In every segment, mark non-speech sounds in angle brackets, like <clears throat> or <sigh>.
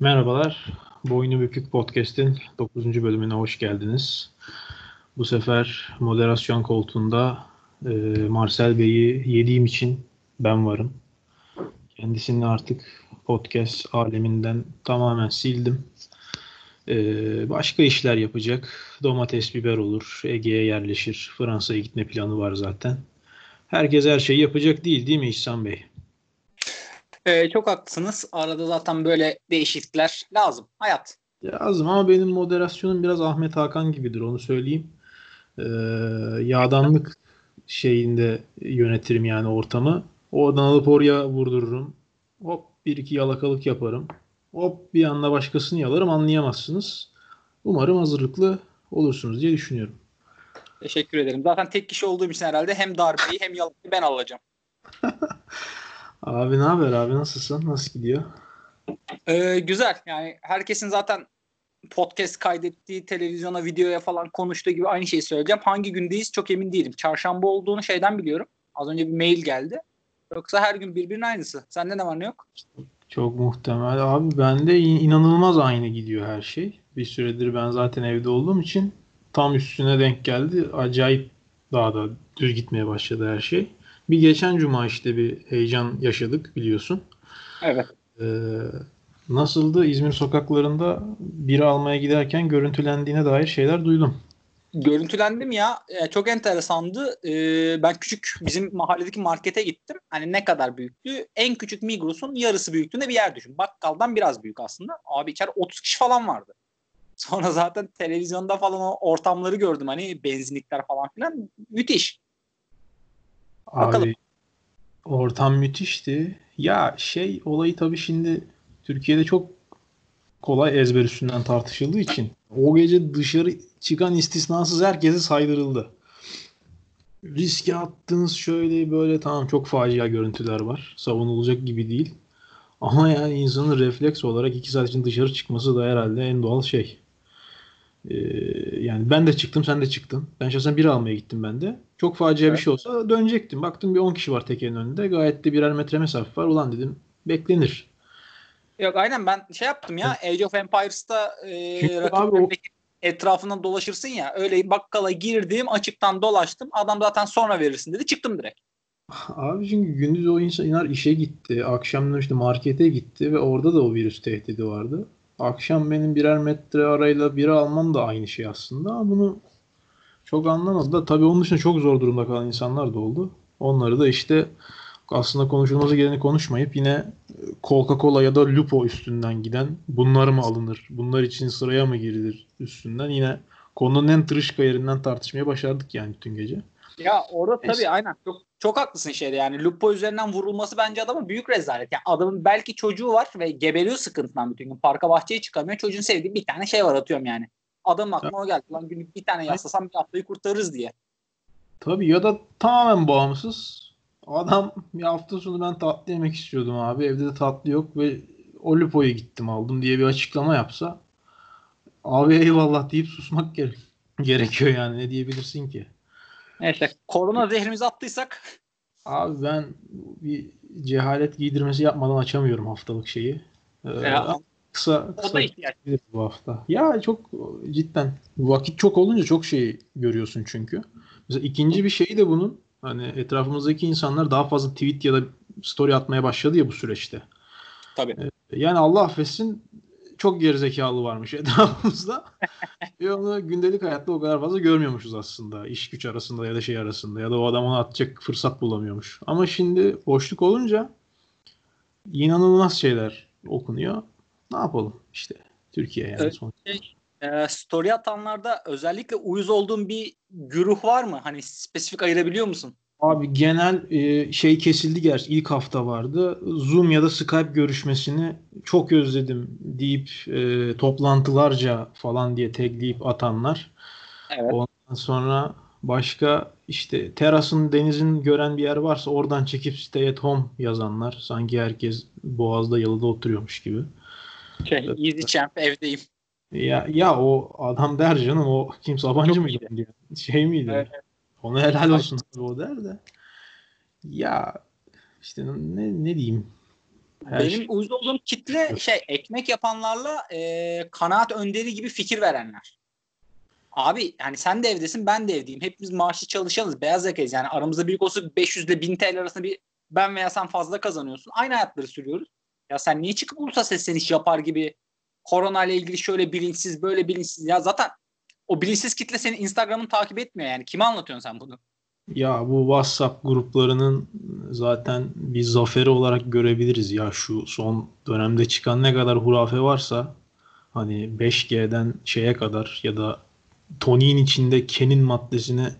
Merhabalar. Boynu Bükük Podcast'in 9. bölümüne hoş geldiniz. Bu sefer moderasyon koltuğunda e, Marcel Bey'i yediğim için ben varım. Kendisini artık podcast aleminden tamamen sildim. E, başka işler yapacak. Domates, biber olur. Ege'ye yerleşir. Fransa'ya gitme planı var zaten. Herkes her şeyi yapacak değil değil mi İhsan Bey? Ee, çok haklısınız. Arada zaten böyle değişiklikler lazım. Hayat. Lazım ama benim moderasyonum biraz Ahmet Hakan gibidir onu söyleyeyim. Ee, yağdanlık şeyinde yönetirim yani ortamı. Oradan alıp oraya vurdururum. Hop bir iki yalakalık yaparım. Hop bir anda başkasını yalarım anlayamazsınız. Umarım hazırlıklı olursunuz diye düşünüyorum. Teşekkür ederim. Zaten tek kişi olduğum için herhalde hem darbeyi hem yalakayı ben alacağım. <laughs> Abi ne haber abi nasılsın? Nasıl gidiyor? Ee, güzel. Yani herkesin zaten podcast kaydettiği, televizyona, videoya falan konuştuğu gibi aynı şeyi söyleyeceğim. Hangi gündeyiz çok emin değilim. Çarşamba olduğunu şeyden biliyorum. Az önce bir mail geldi. Yoksa her gün birbirinin aynısı. Sende ne var ne yok? Çok muhtemel. Abi bende inanılmaz aynı gidiyor her şey. Bir süredir ben zaten evde olduğum için tam üstüne denk geldi. Acayip daha da düz gitmeye başladı her şey. Bir geçen cuma işte bir heyecan yaşadık biliyorsun. Evet. Ee, nasıldı? İzmir sokaklarında biri almaya giderken görüntülendiğine dair şeyler duydum. Görüntülendim ya. E, çok enteresandı. E, ben küçük bizim mahalledeki markete gittim. Hani ne kadar büyüktü? En küçük Migros'un yarısı büyüklüğünde bir yer düşün. Bakkaldan biraz büyük aslında. Abi içeride 30 kişi falan vardı. <laughs> Sonra zaten televizyonda falan o ortamları gördüm. Hani benzinlikler falan filan. Müthiş. Bakalım. Abi ortam müthişti. Ya şey olayı tabii şimdi Türkiye'de çok kolay ezber üstünden tartışıldığı için o gece dışarı çıkan istisnasız herkese saydırıldı. Riske attınız şöyle böyle tamam çok facia görüntüler var. Savunulacak gibi değil. Ama yani insanın refleks olarak iki saat için dışarı çıkması da herhalde en doğal şey. Ee, yani ben de çıktım sen de çıktın. Ben şahsen bir almaya gittim ben de. Çok facia evet. bir şey olsa dönecektim. Baktım bir 10 kişi var tekerin önünde. Gayet de birer metre mesafe var. Ulan dedim beklenir. Yok aynen ben şey yaptım ya Age of Empires'ta e, o... etrafından dolaşırsın ya öyle bakkala girdim açıktan dolaştım adam zaten sonra verirsin dedi çıktım direkt. Abi çünkü gündüz o insanlar işe gitti. Akşamlar işte markete gitti ve orada da o virüs tehdidi vardı. Akşam benim birer metre arayla biri almam da aynı şey aslında. Ama bunu çok anlamadı da tabii onun dışında çok zor durumda kalan insanlar da oldu. Onları da işte aslında konuşulması gereğini konuşmayıp yine Coca-Cola ya da Lupo üstünden giden bunlar mı alınır? Bunlar için sıraya mı girilir üstünden yine konunun en tırışka yerinden tartışmaya başardık yani bütün gece. Ya orada tabii Neyse. aynen çok çok haklısın şeyde yani Lupo üzerinden vurulması bence adamın büyük rezalet. Yani adamın belki çocuğu var ve geberiyor sıkıntıdan bütün gün. Parka bahçeye çıkamıyor. Çocuğun sevdiği bir tane şey var atıyorum yani. Adamın aklına o geldi. Lan günlük bir tane yaslasam bir haftayı kurtarırız diye. Tabii ya da tamamen bağımsız. Adam bir hafta sonu ben tatlı yemek istiyordum abi. Evde de tatlı yok ve o Lupo'ya gittim aldım diye bir açıklama yapsa abi eyvallah deyip susmak gerek <laughs> gerekiyor yani. Ne diyebilirsin ki? Neyse korona zehrimizi attıysak. Abi ben bir cehalet giydirmesi yapmadan açamıyorum haftalık şeyi. Ee, ya, kısa kısa bu hafta. Ya çok cidden vakit çok olunca çok şey görüyorsun çünkü. Mesela ikinci bir şey de bunun hani etrafımızdaki insanlar daha fazla tweet ya da story atmaya başladı ya bu süreçte. Tabii. Ee, yani Allah affetsin çok gerizekalı varmış <laughs> etrafımızda. Ve onu gündelik hayatta o kadar fazla görmüyormuşuz aslında. İş güç arasında ya da şey arasında ya da o adam onu atacak fırsat bulamıyormuş. Ama şimdi boşluk olunca inanılmaz şeyler okunuyor. Ne yapalım işte Türkiye yani evet, Şey, e, story atanlarda özellikle uyuz olduğun bir güruh var mı? Hani spesifik ayırabiliyor musun? Abi genel e, şey kesildi gerçi ilk hafta vardı. Zoom ya da Skype görüşmesini çok özledim deyip e, toplantılarca falan diye tagleyip atanlar. Evet. Ondan sonra başka işte terasın denizin gören bir yer varsa oradan çekip stay at home yazanlar. Sanki herkes Boğaz'da yalıda oturuyormuş gibi. Şey, easy champ evdeyim. Ya, ya o adam der canım o kim Sabancı mıydı? Şey miydi? Evet. Ona helal olsun o der de. Ya işte ne, ne diyeyim. Her Benim şey- uyuz olduğum kitle şey ekmek yapanlarla e, kanaat önderi gibi fikir verenler. Abi hani sen de evdesin ben de evdeyim. Hepimiz maaşlı çalışanız. Beyaz yakayız. Yani aramızda büyük olsa 500 ile 1000 TL arasında bir ben veya sen fazla kazanıyorsun. Aynı hayatları sürüyoruz. Ya sen niye çıkıp ulusa sesleniş yapar gibi korona ile ilgili şöyle bilinçsiz böyle bilinçsiz. Ya zaten o bilinçsiz kitle senin Instagram'ını takip etmiyor yani. Kime anlatıyorsun sen bunu? Ya bu WhatsApp gruplarının zaten bir zaferi olarak görebiliriz. Ya şu son dönemde çıkan ne kadar hurafe varsa hani 5G'den şeye kadar ya da toniğin içinde kenin maddesine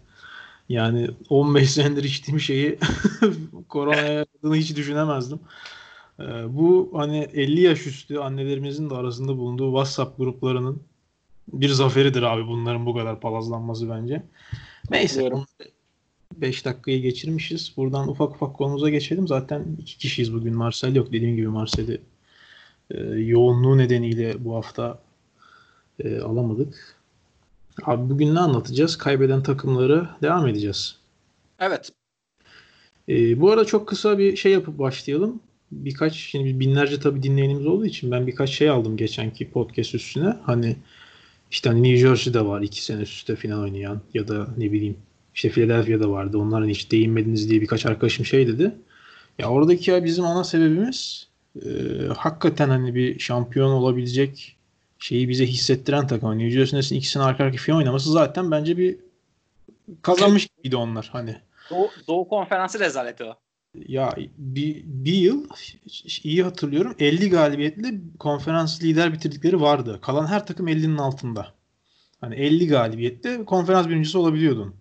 yani 15 senedir içtiğim şeyi <laughs> koronaya yaradığını hiç düşünemezdim. Ee, bu hani 50 yaş üstü annelerimizin de arasında bulunduğu WhatsApp gruplarının bir zaferidir abi bunların bu kadar palazlanması bence. Neyse Katılıyorum. 5 dakikayı geçirmişiz. Buradan ufak ufak konumuza geçelim. Zaten iki kişiyiz bugün. Marcel yok. Dediğim gibi Marcel'i e, yoğunluğu nedeniyle bu hafta e, alamadık. Abi bugün ne anlatacağız? Kaybeden takımları devam edeceğiz. Evet. E, bu arada çok kısa bir şey yapıp başlayalım. Birkaç, şimdi binlerce tabii dinleyenimiz olduğu için ben birkaç şey aldım geçenki podcast üstüne. Hani işte hani New Jersey'de var iki sene üst üste final oynayan ya da ne bileyim işte Philadelphia'da vardı. Onların hiç değinmediniz diye birkaç arkadaşım şey dedi. Ya oradaki ya bizim ana sebebimiz e, hakikaten hani bir şampiyon olabilecek şeyi bize hissettiren takım. Hani New Jersey Nets'in ikisini arka arkaya final oynaması zaten bence bir kazanmış gibiydi onlar hani. Doğu, Doğu Konferansı rezaleti o. Ya bir, bir yıl iyi hatırlıyorum 50 galibiyetle konferans lider bitirdikleri vardı. Kalan her takım 50'nin altında. Hani 50 galibiyette konferans birincisi olabiliyordun.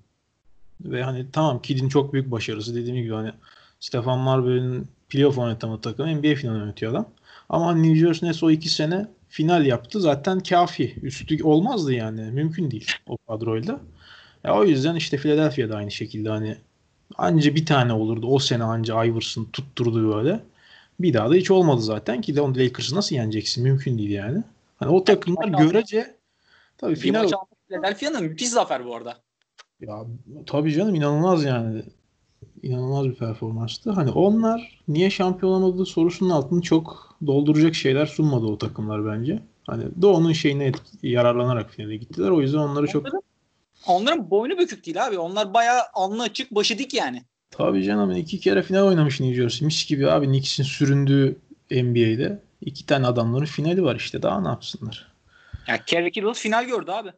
Ve hani tamam Kid'in çok büyük başarısı dediğim gibi hani Stefan Marbury'nin playoff oynatamadığı takım NBA finali yönetiyor adam. Ama hani New Jersey Nets o iki sene final yaptı. Zaten kafi. Üstü olmazdı yani. Mümkün değil o kadroyla. Ya o yüzden işte Philadelphia'da aynı şekilde hani anca bir tane olurdu. O sene anca Iverson tutturdu böyle. Bir daha da hiç olmadı zaten ki de onu Lakers'ı nasıl yeneceksin? Mümkün değil yani. Hani o takımlar görece tabii Bir final Philadelphia'nın müthiş zafer bu arada. ya tabii canım inanılmaz yani. İnanılmaz bir performanstı. Hani onlar niye şampiyon olamadı sorusunun altını çok dolduracak şeyler sunmadı o takımlar bence. Hani Doğu'nun şeyine yararlanarak finale gittiler. O yüzden onları çok Onların, boynu bükük değil abi. Onlar bayağı alnı açık, başı dik yani. Tabii canım iki kere final oynamış New Jersey. Mis gibi abi Knicks'in süründüğü NBA'de iki tane adamların finali var işte. Daha ne yapsınlar? Ya Kerry Kittles final gördü abi.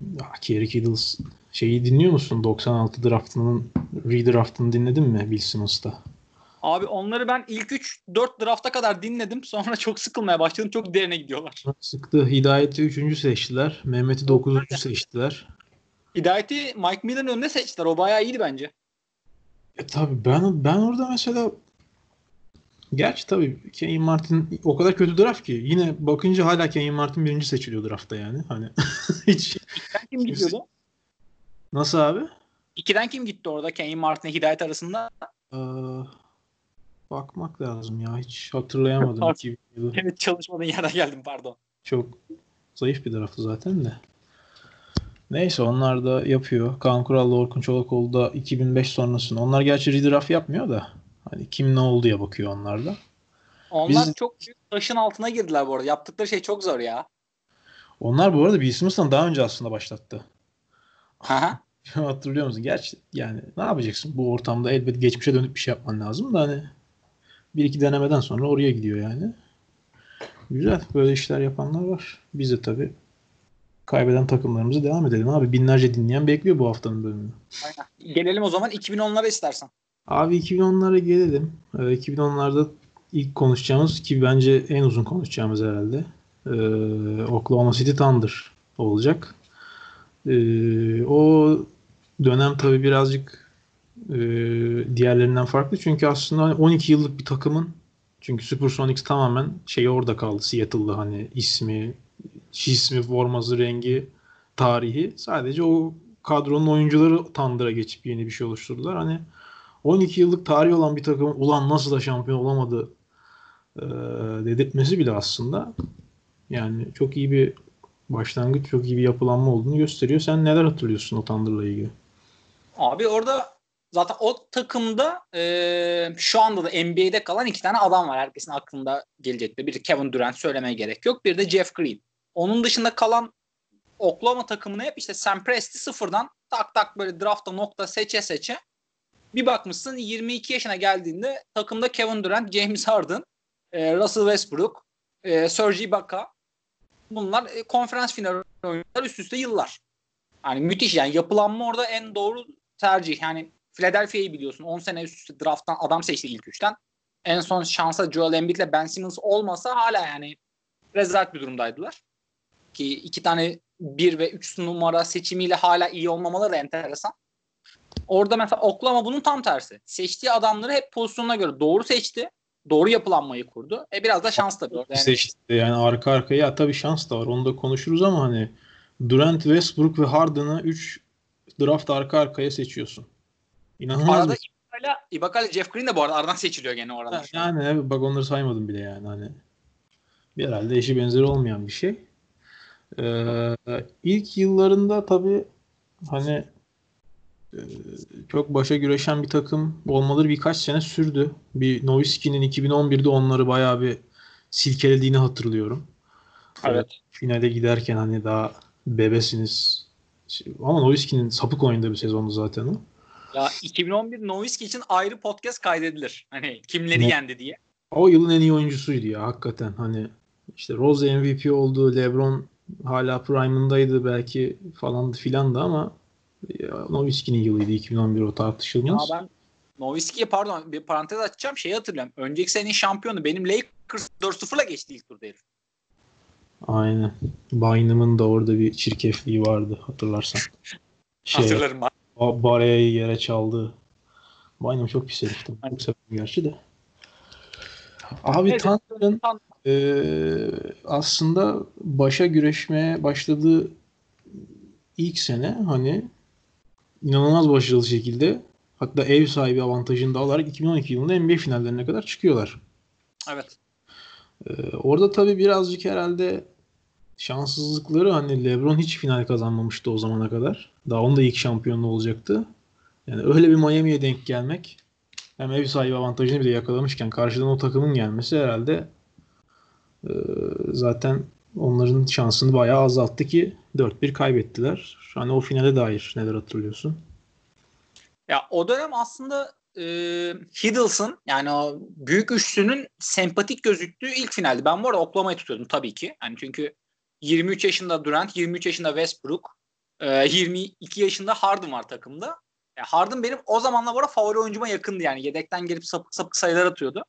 Ya Kerry Kittles şeyi dinliyor musun? 96 draftının redraftını dinledin mi Bill Simmons'ta? Abi onları ben ilk 3-4 drafta kadar dinledim. Sonra çok sıkılmaya başladım. Çok derine gidiyorlar. Sıktı. Hidayet'i 3. seçtiler. Mehmet'i 9. seçtiler. Hidayet'i Mike Miller'ın önüne seçtiler. O bayağı iyiydi bence. E tabii ben ben orada mesela Gerçi tabii Kenyon Martin o kadar kötü draft ki yine bakınca hala Kenyon Martin birinci seçiliyor draftta yani. Hani <laughs> hiç İkiden kim gidiyordu? nasıl abi? İkiden kim gitti orada Kenyon Martin'le Hidayet arasında? Ee, bakmak lazım ya. Hiç hatırlayamadım. Pardon. 2000 yılı. Evet çalışmadığın yerden geldim pardon. Çok zayıf bir draftı zaten de. Neyse onlar da yapıyor. Kaan Kural'la Orkun Çolakoğlu da 2005 sonrasında. Onlar gerçi redraft yapmıyor da. Hani kim ne olduya bakıyor onlar da. Onlar Biz- çok büyük taşın altına girdiler bu arada. Yaptıkları şey çok zor ya. Onlar bu arada Bill Simmons'tan daha önce aslında başlattı. Aha. <laughs> Hatırlıyor musun? Gerçi yani ne yapacaksın? Bu ortamda elbet geçmişe dönüp bir şey yapman lazım da hani bir iki denemeden sonra oraya gidiyor yani. Güzel. Böyle işler yapanlar var. Biz de tabii kaybeden takımlarımıza devam edelim abi. Binlerce dinleyen bekliyor bu haftanın bölümünü. Aynen. Gelelim o zaman 2010'lara istersen. Abi 2010'lara gelelim. Ee, 2010'larda ilk konuşacağımız ki bence en uzun konuşacağımız herhalde ee, Oklahoma City Thunder olacak. Ee, o dönem tabii birazcık ee, diğerlerinden farklı çünkü aslında hani 12 yıllık bir takımın çünkü Supersonics tamamen şey orada kaldı Seattle'da hani ismi, ismi, forması, rengi, tarihi sadece o kadronun oyuncuları Thunder'a geçip yeni bir şey oluşturdular. Hani 12 yıllık tarihi olan bir takım ulan nasıl da şampiyon olamadı e, dedirtmesi bile aslında yani çok iyi bir başlangıç, çok iyi bir yapılanma olduğunu gösteriyor. Sen neler hatırlıyorsun o Thunder'la ilgili? Abi orada Zaten o takımda e, şu anda da NBA'de kalan iki tane adam var. Herkesin aklında gelecektir. Biri Kevin Durant söylemeye gerek yok. Bir de Jeff Green. Onun dışında kalan Oklahoma takımını hep işte Sam Presti sıfırdan tak tak böyle draftta nokta seçe seçe bir bakmışsın 22 yaşına geldiğinde takımda Kevin Durant, James Harden, e, Russell Westbrook, e, Serge Ibaka bunlar e, konferans finali oyuncular üst üste yıllar. Yani müthiş yani yapılanma orada en doğru tercih. Yani Philadelphia'yı biliyorsun 10 sene üst üste drafttan adam seçti ilk üçten. En son şansa Joel Embiid ile Ben Simmons olmasa hala yani rezalet bir durumdaydılar. Ki iki tane 1 ve 3 numara seçimiyle hala iyi olmamaları da enteresan. Orada mesela Oklahoma bunun tam tersi. Seçtiği adamları hep pozisyonuna göre doğru seçti. Doğru yapılanmayı kurdu. E biraz da şans tabii. Orada yani. Seçti yani arka arkaya ya tabii şans da var. Onu da konuşuruz ama hani Durant, Westbrook ve Harden'ı 3 draft arka arkaya seçiyorsun. İnanılmaz Arada Ibaka Ibaka Jeff Green de bu arada aradan seçiliyor gene orada. Yani evet, bak onları saymadım bile yani hani. Bir herhalde eşi benzeri olmayan bir şey. Ee, ilk yıllarında tabii hani e, çok başa güreşen bir takım olmaları birkaç sene sürdü. Bir Nowitzki'nin 2011'de onları bayağı bir silkelediğini hatırlıyorum. Evet. Finale giderken hani daha bebesiniz. Ama Nowitzki'nin sapık oynadığı bir sezondu zaten o. Ya 2011 Nowitzki için ayrı podcast kaydedilir. Hani kimleri ne? yendi diye. O yılın en iyi oyuncusuydu ya hakikaten. Hani işte Rose MVP oldu, LeBron hala prime'ındaydı belki falan filan da ama Nowitzki'nin yılıydı 2011 o tartışılmaz. Ya ben Nowitzki'ye pardon bir parantez açacağım şeyi hatırlıyorum. Önceki senenin şampiyonu benim Lakers 4-0'la geçti ilk turda herif. Aynen. Bynum'un da orada bir çirkefliği vardı hatırlarsan. <laughs> Şey, Hatırlarım. Bare'yi yere çaldı. Bynum çok pis herifti. Çok severim gerçi de. Abi evet, Thunder'ın e, aslında başa güreşmeye başladığı ilk sene hani inanılmaz başarılı şekilde hatta ev sahibi avantajını da alarak 2012 yılında NBA finallerine kadar çıkıyorlar. Evet. Ee, orada tabii birazcık herhalde şanssızlıkları hani LeBron hiç final kazanmamıştı o zamana kadar. Daha onun da ilk şampiyonluğu olacaktı. Yani öyle bir Miami'ye denk gelmek hem ev sahibi avantajını bile yakalamışken karşıdan o takımın gelmesi herhalde e, zaten onların şansını bayağı azalttı ki 4-1 kaybettiler. Hani o finale dair neler hatırlıyorsun? Ya o dönem aslında e, Hiddleston yani o büyük üçlünün sempatik gözüktüğü ilk finaldi. Ben bu arada Oklahoma'yı tutuyordum tabii ki. Yani çünkü 23 yaşında Durant, 23 yaşında Westbrook, e, 22 yaşında Harden var takımda. Yani Harden benim o zamanla bu arada favori oyuncuma yakındı yani. Yedekten gelip sapık sapık sayılar atıyordu.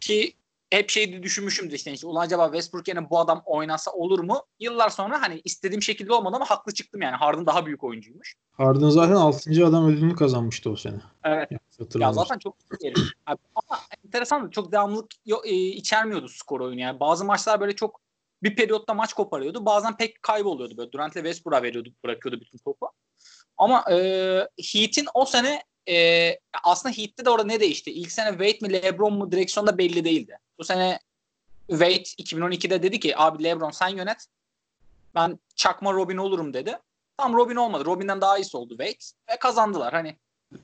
Ki hep şeydi düşünmüşümdür işte, işte ulan acaba Westbrook yerine bu adam oynasa olur mu? Yıllar sonra hani istediğim şekilde olmadı ama haklı çıktım yani. Harden daha büyük oyuncuymuş. Harden zaten 6. adam ödülünü kazanmıştı o sene. Evet. Ya zaten çok iyi <clears throat> Ama enteresan çok devamlılık e, içermiyordu skor oyunu yani. Bazı maçlar böyle çok bir periyotta maç koparıyordu. Bazen pek kayboluyordu böyle. Durant'le Westbrook'a veriyordu, bırakıyordu bütün topu. Ama e, Heat'in o sene e, aslında Heat'te de orada ne değişti? İlk sene Wade mi LeBron mu direksiyonda belli değildi. Bu sene Wade 2012'de dedi ki abi LeBron sen yönet. Ben çakma Robin olurum dedi. Tam Robin olmadı. Robin'den daha iyisi oldu Wade. Ve kazandılar. Hani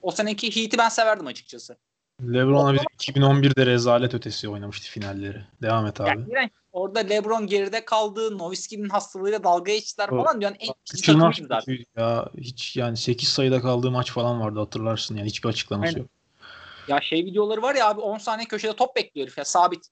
o seneki Heat'i ben severdim açıkçası. LeBron'a bir 2011'de rezalet ötesi oynamıştı finalleri. Devam et abi. Yani, orada LeBron geride kaldı. Nowitzki'nin hastalığıyla dalga geçtiler falan. Yani en ikinci zaten. Ya hiç yani 8 sayıda kaldığı maç falan vardı hatırlarsın. Yani hiçbir açıklaması Aynen. yok. Ya şey videoları var ya abi 10 saniye köşede top bekliyor herif ya sabit.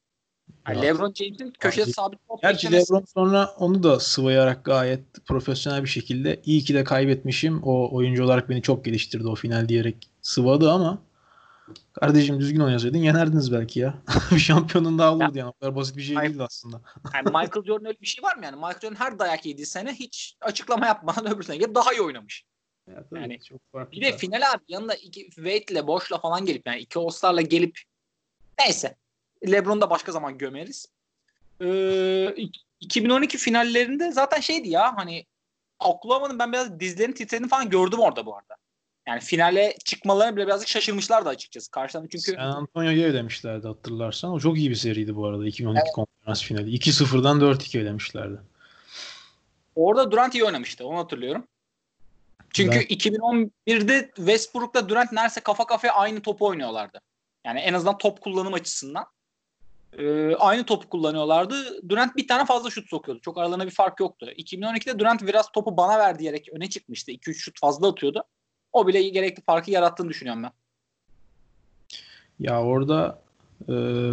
Yani LeBron James'in köşede sabit top Gerçi beklemesi. LeBron sonra onu da sıvayarak gayet profesyonel bir şekilde iyi ki de kaybetmişim. O oyuncu olarak beni çok geliştirdi o final diyerek sıvadı ama Kardeşim düzgün oynasaydın yenerdiniz belki ya. <laughs> bir şampiyonun daha olurdu yani. O kadar basit bir şey değildi aslında. yani Michael Jordan öyle bir şey var mı yani? Michael Jordan her dayak yediği sene hiç açıklama yapmadan <laughs> öbür sene gelip daha iyi oynamış. Ya, yani çok farklı bir de final abi yanında iki Wade'le Boş'la falan gelip yani iki All-Star'la gelip neyse. LeBron'u da başka zaman gömeriz. Ee, 2012 finallerinde zaten şeydi ya hani Oklahoma'nın ben biraz dizlerini titrediğini falan gördüm orada bu arada. Yani finale çıkmalarına bile birazcık şaşırmışlardı açıkçası. Karşıdan çünkü San Antonio'ya demişlerdi hatırlarsan. O çok iyi bir seriydi bu arada 2012 evet. konferans finali. 2-0'dan 4-2 demişlerdi. Orada Durant iyi oynamıştı. Onu hatırlıyorum. Çünkü Ben- 2011'de Westbrook'la Durant neredeyse kafa kafaya aynı topu oynuyorlardı. Yani en azından top kullanım açısından. Ee, aynı topu kullanıyorlardı. Durant bir tane fazla şut sokuyordu. Çok aralarında bir fark yoktu. 2012'de Durant biraz topu bana ver diyerek öne çıkmıştı. 2-3 şut fazla atıyordu. O bile gerekli farkı yarattığını düşünüyorum ben. Ya orada e,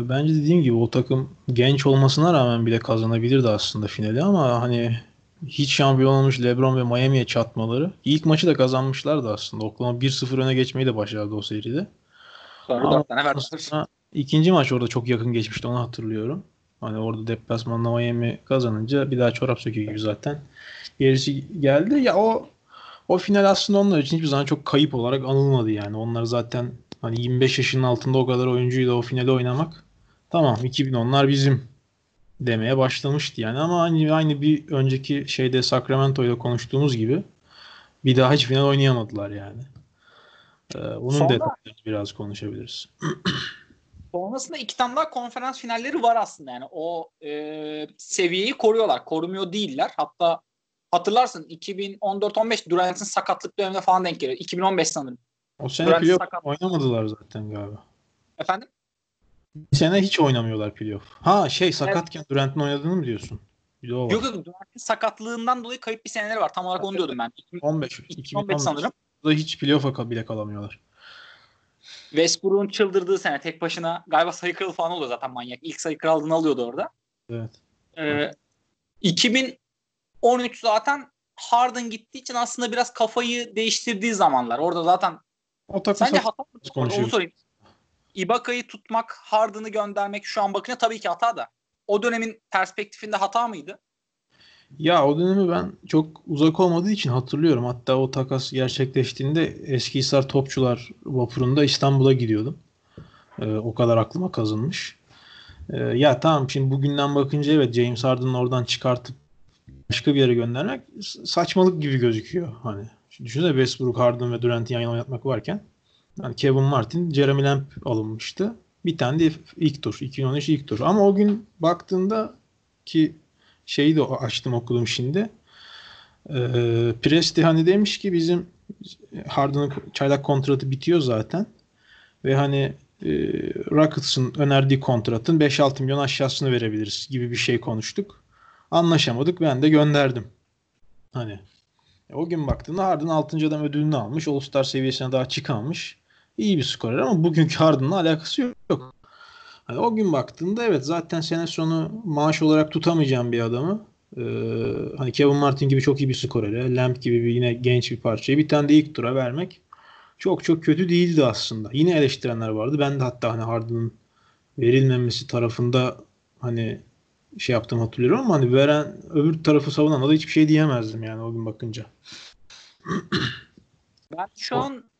bence dediğim gibi o takım genç olmasına rağmen bile kazanabilirdi aslında finali ama hani hiç şampiyon olmuş LeBron ve Miami'ye çatmaları. İlk maçı da kazanmışlardı aslında. Oklahoma 1-0 öne geçmeyi de başardı o seride. Sonra Ama 4 tane verdiler. Aslında ikinci maç orada çok yakın geçmişti onu hatırlıyorum. Hani orada deplasmanda Miami kazanınca bir daha çorap söküyor gibi zaten. Gerisi geldi. Ya o o final aslında onlar için hiçbir zaman çok kayıp olarak anılmadı yani. Onlar zaten hani 25 yaşının altında o kadar oyuncuyla o finali oynamak tamam 2010'lar bizim demeye başlamıştı yani ama aynı, aynı bir önceki şeyde Sacramento ile konuştuğumuz gibi bir daha hiç final oynayamadılar yani. Ee, Sonra- detaylarını biraz konuşabiliriz. <clears throat> Sonrasında iki tane daha konferans finalleri var aslında yani o e, seviyeyi koruyorlar. Korumuyor değiller. Hatta hatırlarsın 2014-15 Durant'in sakatlık dönemine falan denk geliyor. 2015 sanırım. O sene playoff oynamadılar zaten galiba. Efendim? Bir sene hiç oynamıyorlar playoff. Ha şey sakatken Durant'in oynadığını mı diyorsun? Bir de o var. Yok yok Durant'in sakatlığından dolayı kayıp bir seneleri var. Tam olarak onu diyordum ben. 15. 2015 2015 sanırım. Da hiç playoff'a bile kalamıyorlar. Westbrook'un çıldırdığı sene tek başına galiba sayı kralı falan oluyor zaten manyak. İlk sayı krallığını alıyordu orada. Evet. Ee, 2013 zaten Harden gittiği için aslında biraz kafayı değiştirdiği zamanlar. Orada zaten O takım sence hata mı? Onu sorayım. Ibaka'yı tutmak, Harden'ı göndermek şu an bakınca tabii ki hata da. O dönemin perspektifinde hata mıydı? Ya o dönemi ben çok uzak olmadığı için hatırlıyorum. Hatta o takas gerçekleştiğinde Eskihisar Topçular vapurunda İstanbul'a gidiyordum. Ee, o kadar aklıma kazınmış. Ee, ya tamam şimdi bugünden bakınca evet James Harden'ı oradan çıkartıp başka bir yere göndermek saçmalık gibi gözüküyor. Hani düşünsene Westbrook, Harden ve Durant'i yan yana oynatmak varken yani Kevin Martin, Jeremy Lamb alınmıştı. Bir tane de ilk tur. 2013 ilk tur. Ama o gün baktığında ki şeyi de açtım okudum şimdi. Ee, Presti hani demiş ki bizim Harden'ın çaylak kontratı bitiyor zaten. Ve hani e, Rockets'ın önerdiği kontratın 5-6 milyon aşağısını verebiliriz gibi bir şey konuştuk. Anlaşamadık. Ben de gönderdim. Hani e, o gün baktığında Harden 6. adam ödülünü almış. All-Star seviyesine daha çıkamamış. İyi bir skorer ama bugünkü Harden'la alakası yok. Hani o gün baktığında evet zaten sene sonu maaş olarak tutamayacağım bir adamı. Ee, hani Kevin Martin gibi çok iyi bir skorere, Lamb gibi bir yine genç bir parçayı bir tane de ilk tura vermek çok çok kötü değildi aslında. Yine eleştirenler vardı. Ben de hatta hani Harden'ın verilmemesi tarafında hani şey yaptım hatırlıyorum ama hani veren öbür tarafı savunana da hiçbir şey diyemezdim yani o gün bakınca. Ben şu an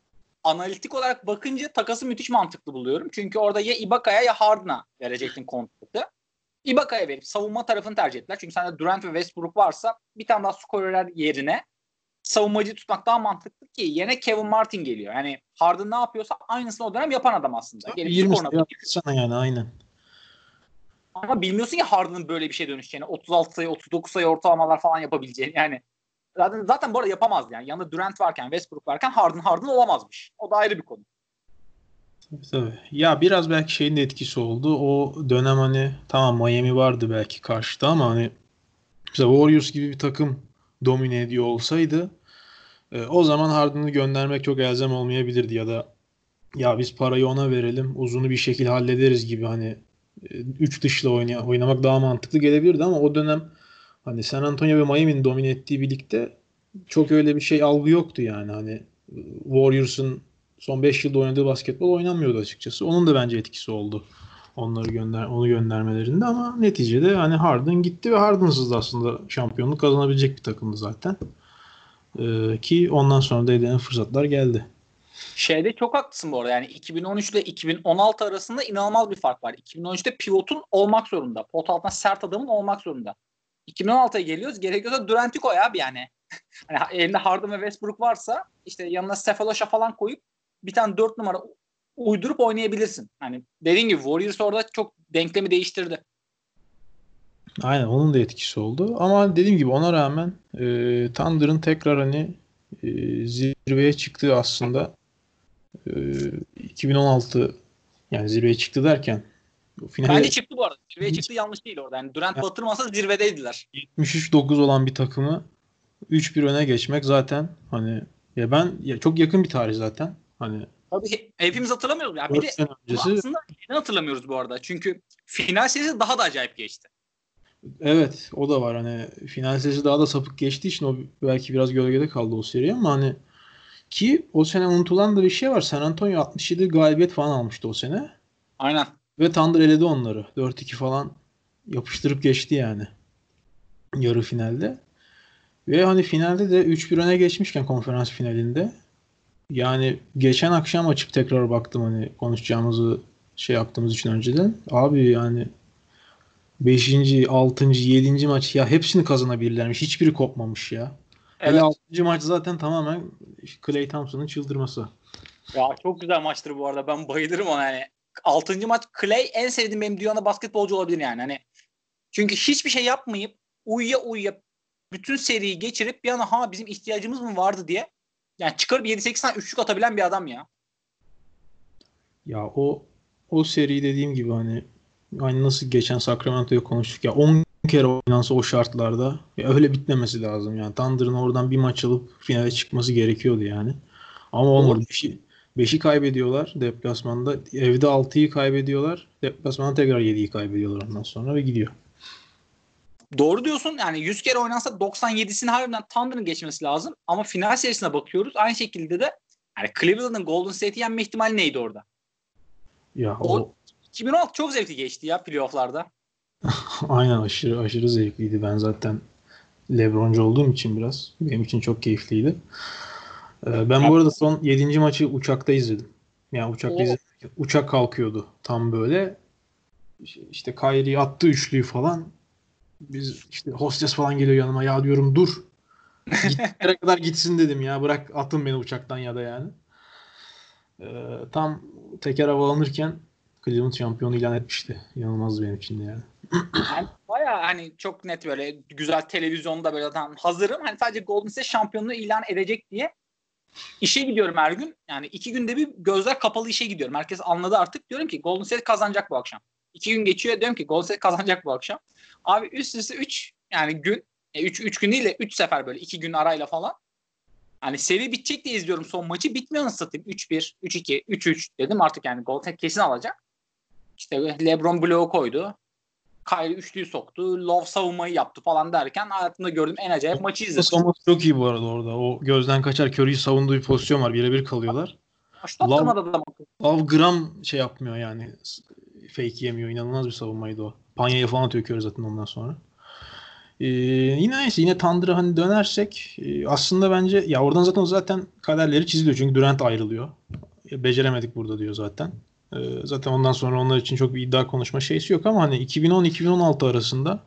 analitik olarak bakınca takası müthiş mantıklı buluyorum. Çünkü orada ya Ibaka'ya ya Harden'a verecektin kontratı. Ibaka'ya verip savunma tarafını tercih ettiler. Çünkü sende Durant ve Westbrook varsa bir tane daha skorer yerine savunmacı tutmak daha mantıklı ki yerine Kevin Martin geliyor. Yani Harden ne yapıyorsa aynısını o dönem yapan adam aslında. Gelip 20 skoruna sayı sana yani aynen. Ama bilmiyorsun ki Harden'ın böyle bir şey dönüşeceğini. 36 sayı, 39 sayı ortalamalar falan yapabileceğini. Yani zaten, zaten bu arada yapamazdı yani. Yanında Durant varken, Westbrook varken Harden Harden olamazmış. O da ayrı bir konu. Tabii, tabii. Ya biraz belki şeyin de etkisi oldu. O dönem hani tamam Miami vardı belki karşıda ama hani mesela Warriors gibi bir takım domine ediyor olsaydı e, o zaman Harden'ı göndermek çok elzem olmayabilirdi ya da ya biz parayı ona verelim uzunu bir şekilde hallederiz gibi hani 3 dışla oynay- oynamak daha mantıklı gelebilirdi ama o dönem hani San Antonio ve Miami'nin domine ettiği birlikte çok öyle bir şey algı yoktu yani hani e, Warriors'ın son 5 yılda oynadığı basketbol oynanmıyordu açıkçası. Onun da bence etkisi oldu. Onları gönder onu göndermelerinde ama neticede hani Harden gitti ve Harden'sız da aslında şampiyonluk kazanabilecek bir takımdı zaten. Ee, ki ondan sonra da edilen fırsatlar geldi. Şeyde çok haklısın bu arada. Yani 2013 ile 2016 arasında inanılmaz bir fark var. 2013'te pivotun olmak zorunda. Pot altına sert adamın olmak zorunda. 2016'ya geliyoruz. Gerekiyorsa Durant'i koy abi yani. <laughs> hani elinde Harden ve Westbrook varsa işte yanına Cephalosha falan koyup bir tane 4 numara uydurup oynayabilirsin. Hani dediğin gibi Warriors orada çok denklemi değiştirdi. Aynen onun da etkisi oldu. Ama dediğim gibi ona rağmen e, Thunder'ın tekrar hani e, zirveye çıktı aslında. E, 2016 yani zirveye çıktı derken finale Bence çıktı bu arada. Zirveye çıktı yanlış değil orada. Yani Durant yani, batırmasa zirvedeydiler. 73-9 olan bir takımı 3-1 öne geçmek zaten hani ya ben ya çok yakın bir tarih zaten. Hani Tabii hepimiz hatırlamıyoruz. Ya bir de öncesi... aslında neden hatırlamıyoruz bu arada? Çünkü final serisi daha da acayip geçti. Evet o da var hani final serisi daha da sapık geçtiği için o belki biraz gölgede kaldı o seri ama hani ki o sene unutulan da bir şey var. San Antonio 67 galibiyet falan almıştı o sene. Aynen. Ve Thunder eledi onları. 4-2 falan yapıştırıp geçti yani. Yarı finalde. Ve hani finalde de 3-1 öne geçmişken konferans finalinde yani geçen akşam açıp tekrar baktım hani konuşacağımızı şey yaptığımız için önceden. Abi yani 5. 6. 7. maç ya hepsini kazanabilirlermiş. Hiçbiri kopmamış ya. Evet. Hele 6. maç zaten tamamen Clay Thompson'ın çıldırması. Ya çok güzel maçtır bu arada. Ben bayılırım ona yani. 6. maç Clay en sevdiğim benim dünyada basketbolcu olabilir yani. Hani çünkü hiçbir şey yapmayıp uyuya uyuya bütün seriyi geçirip bir yana ha bizim ihtiyacımız mı vardı diye yani çıkarıp 7-8 tane üçlük atabilen bir adam ya. Ya o o seri dediğim gibi hani aynı nasıl geçen Sacramento'ya konuştuk ya 10 kere oynansa o şartlarda ya öyle bitmemesi lazım yani. Thunder'ın oradan bir maç alıp finale çıkması gerekiyordu yani. Ama olmadı. Bir şey, 5'i kaybediyorlar deplasmanda. Evde 6'yı kaybediyorlar. Deplasmanda tekrar 7'yi kaybediyorlar ondan sonra ve gidiyor. Doğru diyorsun. Yani 100 kere oynansa 97'sini harbiden Thunder'ın geçmesi lazım. Ama final serisine bakıyoruz. Aynı şekilde de yani Cleveland'ın Golden State'i yenme ihtimali neydi orada? Ya o, o 2016 çok zevkli geçti ya playoff'larda. <laughs> Aynen aşırı aşırı zevkliydi. Ben zaten LeBroncu olduğum için biraz benim için çok keyifliydi. Ee, ben bu arada son 7. maçı uçakta izledim. Yani uçakta izledim. Uçak kalkıyordu tam böyle. İşte Kyrie attı üçlüyü falan biz işte hostes falan geliyor yanıma ya diyorum dur. <laughs> Gittiklere kadar gitsin dedim ya bırak atın beni uçaktan ya da yani. Ee, tam teker hava alınırken Cleveland şampiyonu ilan etmişti. İnanılmaz benim için de yani. yani Baya hani çok net böyle güzel televizyonda böyle tam hazırım. Hani sadece Golden State şampiyonluğu ilan edecek diye işe gidiyorum her gün. Yani iki günde bir gözler kapalı işe gidiyorum. Herkes anladı artık. Diyorum ki Golden State kazanacak bu akşam. İki gün geçiyor diyorum ki Golden State kazanacak bu akşam. Abi üst üste 3 yani gün 3 e, 3 gün değil de 3 sefer böyle 2 gün arayla falan. Hani seri bitecek diye izliyorum son maçı. Bitmiyor nasıl satayım? 3-1, 3-2, 3-3 dedim artık yani Golden kesin alacak. İşte LeBron bloğu koydu. Kyrie üçlüyü soktu. Love savunmayı yaptı falan derken hayatımda gördüğüm en acayip maçı izledim. Savunması çok iyi bu arada orada. O gözden kaçar Curry'i savunduğu bir pozisyon var. Birebir kalıyorlar. Love, Love gram şey yapmıyor yani. Fake yemiyor. İnanılmaz bir savunmaydı o. Panya'ya falan atıyor Curry zaten ondan sonra. Ee, yine neyse yine Thunder'a hani dönersek e, aslında bence ya oradan zaten zaten kaderleri çiziliyor çünkü Durant ayrılıyor. E, beceremedik burada diyor zaten. E, zaten ondan sonra onlar için çok bir iddia konuşma şeysi yok ama hani 2010-2016 arasında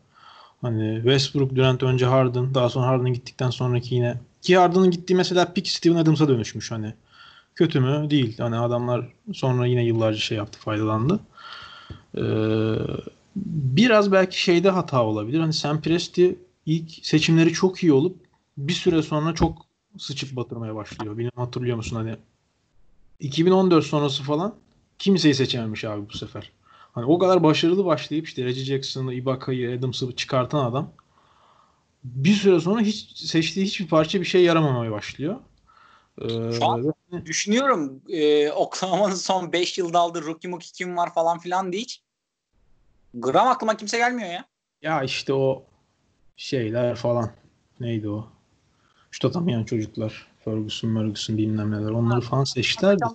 hani Westbrook, Durant önce Harden, daha sonra Harden gittikten sonraki yine ki Harden'ın gittiği mesela pick Steven Adams'a dönüşmüş hani. Kötü mü? Değil. Hani adamlar sonra yine yıllarca şey yaptı, faydalandı. Ee, biraz belki şeyde hata olabilir. Hani Sam Presti ilk seçimleri çok iyi olup bir süre sonra çok sıçıp batırmaya başlıyor. Bilmiyorum hatırlıyor musun hani 2014 sonrası falan kimseyi seçememiş abi bu sefer. Hani o kadar başarılı başlayıp işte Reggie Jackson'ı, Ibaka'yı, Adams'ı çıkartan adam bir süre sonra hiç seçtiği hiçbir parça bir şey yaramamaya başlıyor. Ee, Şu an düşünüyorum e, Oklahoma'nın son 5 yılda aldığı rookie muki kim var falan filan diye hiç Gram aklıma kimse gelmiyor ya. Ya işte o şeyler falan. Neydi o? Şut atamayan çocuklar. Ferguson, Ferguson bilmem neler. Onları ha, falan seçtiler de.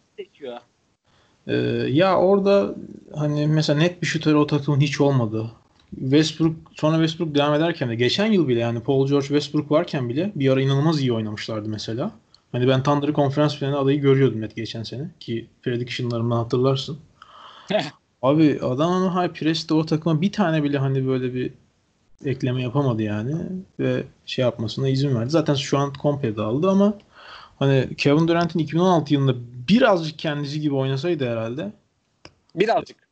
Ee, ya orada hani mesela net bir şutör o takımın hiç olmadı. Westbrook sonra Westbrook devam ederken de geçen yıl bile yani Paul George Westbrook varken bile bir ara inanılmaz iyi oynamışlardı mesela. Hani ben Thunder'ı konferans finaline adayı görüyordum net geçen sene ki prediction'larımdan hatırlarsın. <laughs> Abi adam High Press'te o takıma bir tane bile hani böyle bir ekleme yapamadı yani ve şey yapmasına izin verdi. Zaten şu an komple dağıldı ama hani Kevin Durant'in 2016 yılında birazcık kendisi gibi oynasaydı herhalde. Birazcık.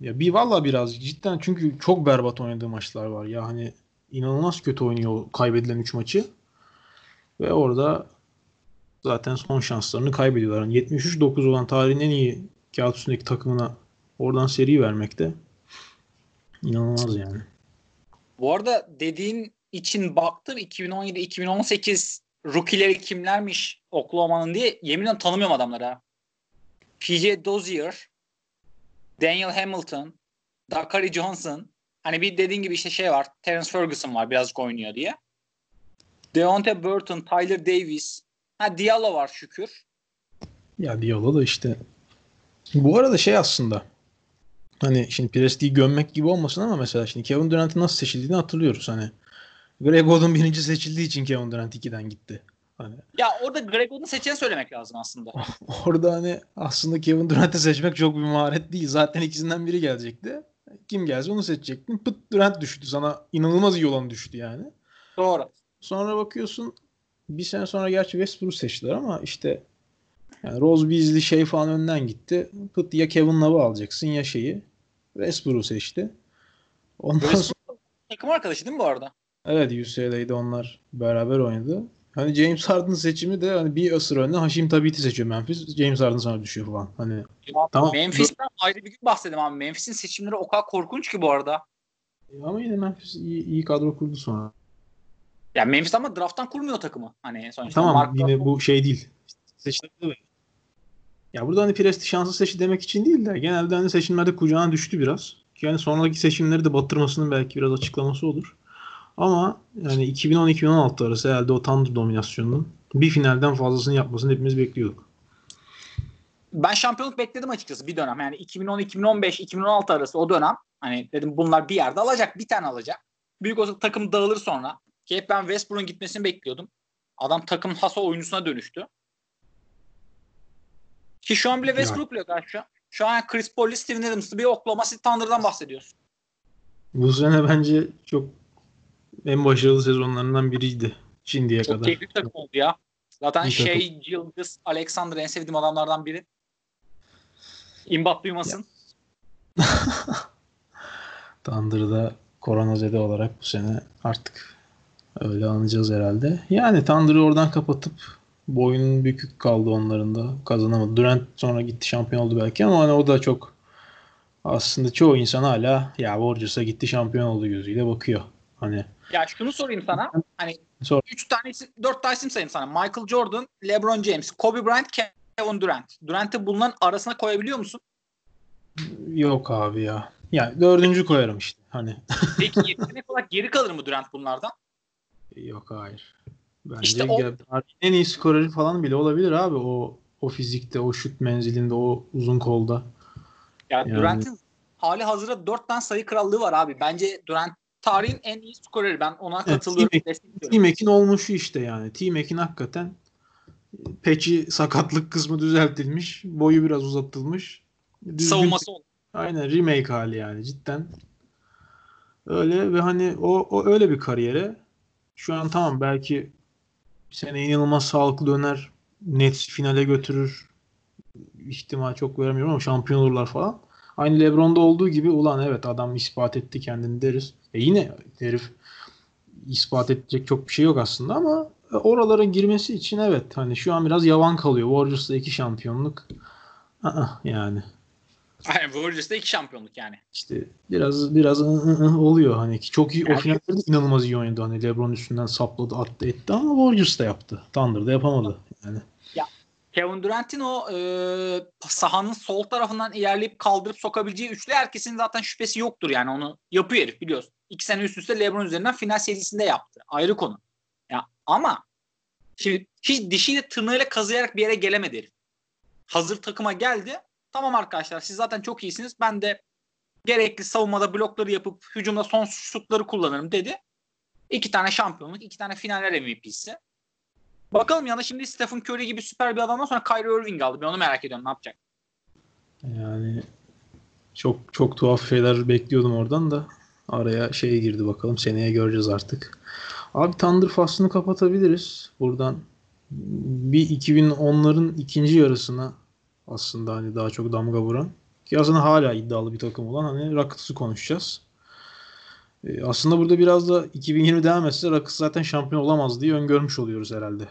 Ya bir valla birazcık cidden çünkü çok berbat oynadığı maçlar var. Ya hani inanılmaz kötü oynuyor kaybedilen 3 maçı. Ve orada zaten son şanslarını kaybediyorlar. Yani 73-9 olan tarihin en iyi kağıt üstündeki takımına oradan seri vermekte inanılmaz yani. Bu arada dediğin için baktım 2017-2018 rookie'leri kimlermiş Oklahoma'nın diye yemin ederim tanımıyorum adamları. PJ Dozier, Daniel Hamilton, Dakari Johnson. Hani bir dediğin gibi işte şey var. Terence Ferguson var birazcık oynuyor diye. Deontay Burton, Tyler Davis. Ha Diallo var şükür. Ya Diallo da işte bu arada şey aslında hani şimdi Presti'yi gömmek gibi olmasın ama mesela şimdi Kevin Durant'ın nasıl seçildiğini hatırlıyoruz hani. Greg Oden birinci seçildiği için Kevin Durant 2'den gitti. Hani Ya orada Greg Oden seçeni söylemek lazım aslında. <laughs> orada hani aslında Kevin Durant'ı seçmek çok bir maharet değil. Zaten ikisinden biri gelecekti. Kim gelse onu seçecektin. Pıt Durant düştü. Sana inanılmaz iyi olan düştü yani. Doğru. Sonra bakıyorsun bir sene sonra gerçi Westbrook seçtiler ama işte yani Rose Beasley şey falan önden gitti. Pıt ya Kevin Love'ı alacaksın ya şeyi. Westbrook seçti. Ondan sonra Westbrook takım arkadaşı değil mi bu arada? evet UCLA'de onlar beraber oynadı. Hani James Harden seçimi de hani bir asır önde Haşim Tabit'i seçiyor Memphis. James Harden sonra düşüyor falan. Hani Ya, Tamam. Memphis'ten ayrı bir gün bahsedelim abi. Memphis'in seçimleri o kadar korkunç ki bu arada. ama yine Memphis iyi, iyi kadro kurdu sonra. Ya Memphis ama drafttan kurmuyor takımı. Hani sonuçta Tamam Mark yine bu şey değil. Seçildi mi? Ya burada hani Presti şanslı seçti demek için değil de genelde hani seçimlerde kucağına düştü biraz. Yani sonraki seçimleri de batırmasının belki biraz açıklaması olur. Ama yani 2010-2016 arası herhalde o Thunder dominasyonunun bir finalden fazlasını yapmasını hepimiz bekliyorduk. ben şampiyonluk bekledim açıkçası bir dönem. Yani 2010, 2015, 2016 arası o dönem. Hani dedim bunlar bir yerde alacak. Bir tane alacak. Büyük olsa takım dağılır sonra. Ki hep ben Westbrook'un gitmesini bekliyordum. Adam takım hasa oyuncusuna dönüştü. Ki şu an bile Westbrook bile karşı. Şu an Chris Paul'li Steven Adams'lı bir Oklahoma City Thunder'dan bahsediyoruz. Bu sene bence çok en başarılı sezonlarından biriydi şimdiye Çok kadar. keyifli bir takım oldu ya. Zaten takım. şey Yıldız Alexander en sevdiğim adamlardan biri. İmbat duymasın. <laughs> Thunder'da koronazede olarak bu sene artık öyle anacağız herhalde. Yani Thunder'ı oradan kapatıp boyunun bükük kaldı onların da kazanamadı. Durant sonra gitti şampiyon oldu belki ama hani o da çok aslında çoğu insan hala ya Warriors'a gitti şampiyon oldu gözüyle bakıyor. Hani Ya şunu sorayım sana. Hani Sor. 3 tane isim, 4 tane isim sayayım sana. Michael Jordan, LeBron James, Kobe Bryant, Kevin Durant. Durant'ı bunların arasına koyabiliyor musun? yok abi ya. Yani dördüncü koyarım işte. Hani <laughs> Peki yetenek olarak geri kalır mı Durant bunlardan? yok hayır. Bence İşte o- en iyi skoreri falan bile olabilir abi o o fizikte, o şut menzilinde, o uzun kolda. Ya Yani- Durant'ın hali hazırda 4 tane sayı krallığı var abi. Bence Durant tarihin en iyi skoreri. Ben ona katılıyorum. Team Ekin olmuşu işte yani. Team Ekin hakikaten peçi sakatlık kısmı düzeltilmiş. Boyu biraz uzatılmış. Düzgün- Savunması oldu. Aynen remake hali yani cidden. Öyle ve hani o, o öyle bir kariyere şu an tamam belki sene inanılmaz sağlıklı döner. Nets finale götürür. ihtimal çok veremiyorum ama şampiyon olurlar falan. Aynı LeBron'da olduğu gibi ulan evet adam ispat etti kendini deriz. E yine herif ispat edecek çok bir şey yok aslında ama oralara girmesi için evet hani şu an biraz yavan kalıyor. Warriors'ta iki şampiyonluk. Aa, yani Aynen Warriors'da iki şampiyonluk yani. işte biraz biraz oluyor hani ki çok iyi o Yani- finallerde de inanılmaz iyi oynadı hani LeBron üstünden sapladı attı etti ama Warriors da yaptı. Thunder'da yapamadı yani. Kevin Durant'in o e, sahanın sol tarafından ilerleyip kaldırıp sokabileceği üçlü herkesin zaten şüphesi yoktur yani onu yapıyor herif biliyorsun. İki sene üst üste LeBron üzerinden final serisinde yaptı. Ayrı konu. Ya ama şimdi hiç dişiyle tırnağıyla kazıyarak bir yere gelemedi herif. Hazır takıma geldi. Tamam arkadaşlar siz zaten çok iyisiniz. Ben de gerekli savunmada blokları yapıp hücumda son şutları kullanırım dedi. İki tane şampiyonluk, iki tane finaller MVP'si. Bakalım yana şimdi Stephen Curry gibi süper bir adamdan sonra Kyrie Irving aldı. Ben onu merak ediyorum ne yapacak. Yani çok çok tuhaf şeyler bekliyordum oradan da araya şey girdi bakalım seneye göreceğiz artık. Abi Thunder faslını kapatabiliriz. Buradan bir 2010'ların ikinci yarısına aslında hani daha çok damga vuran ki aslında hala iddialı bir takım olan hani Rockets'ı konuşacağız. Ee, aslında burada biraz da 2020 devam etse Rockets zaten şampiyon olamaz diye öngörmüş oluyoruz herhalde.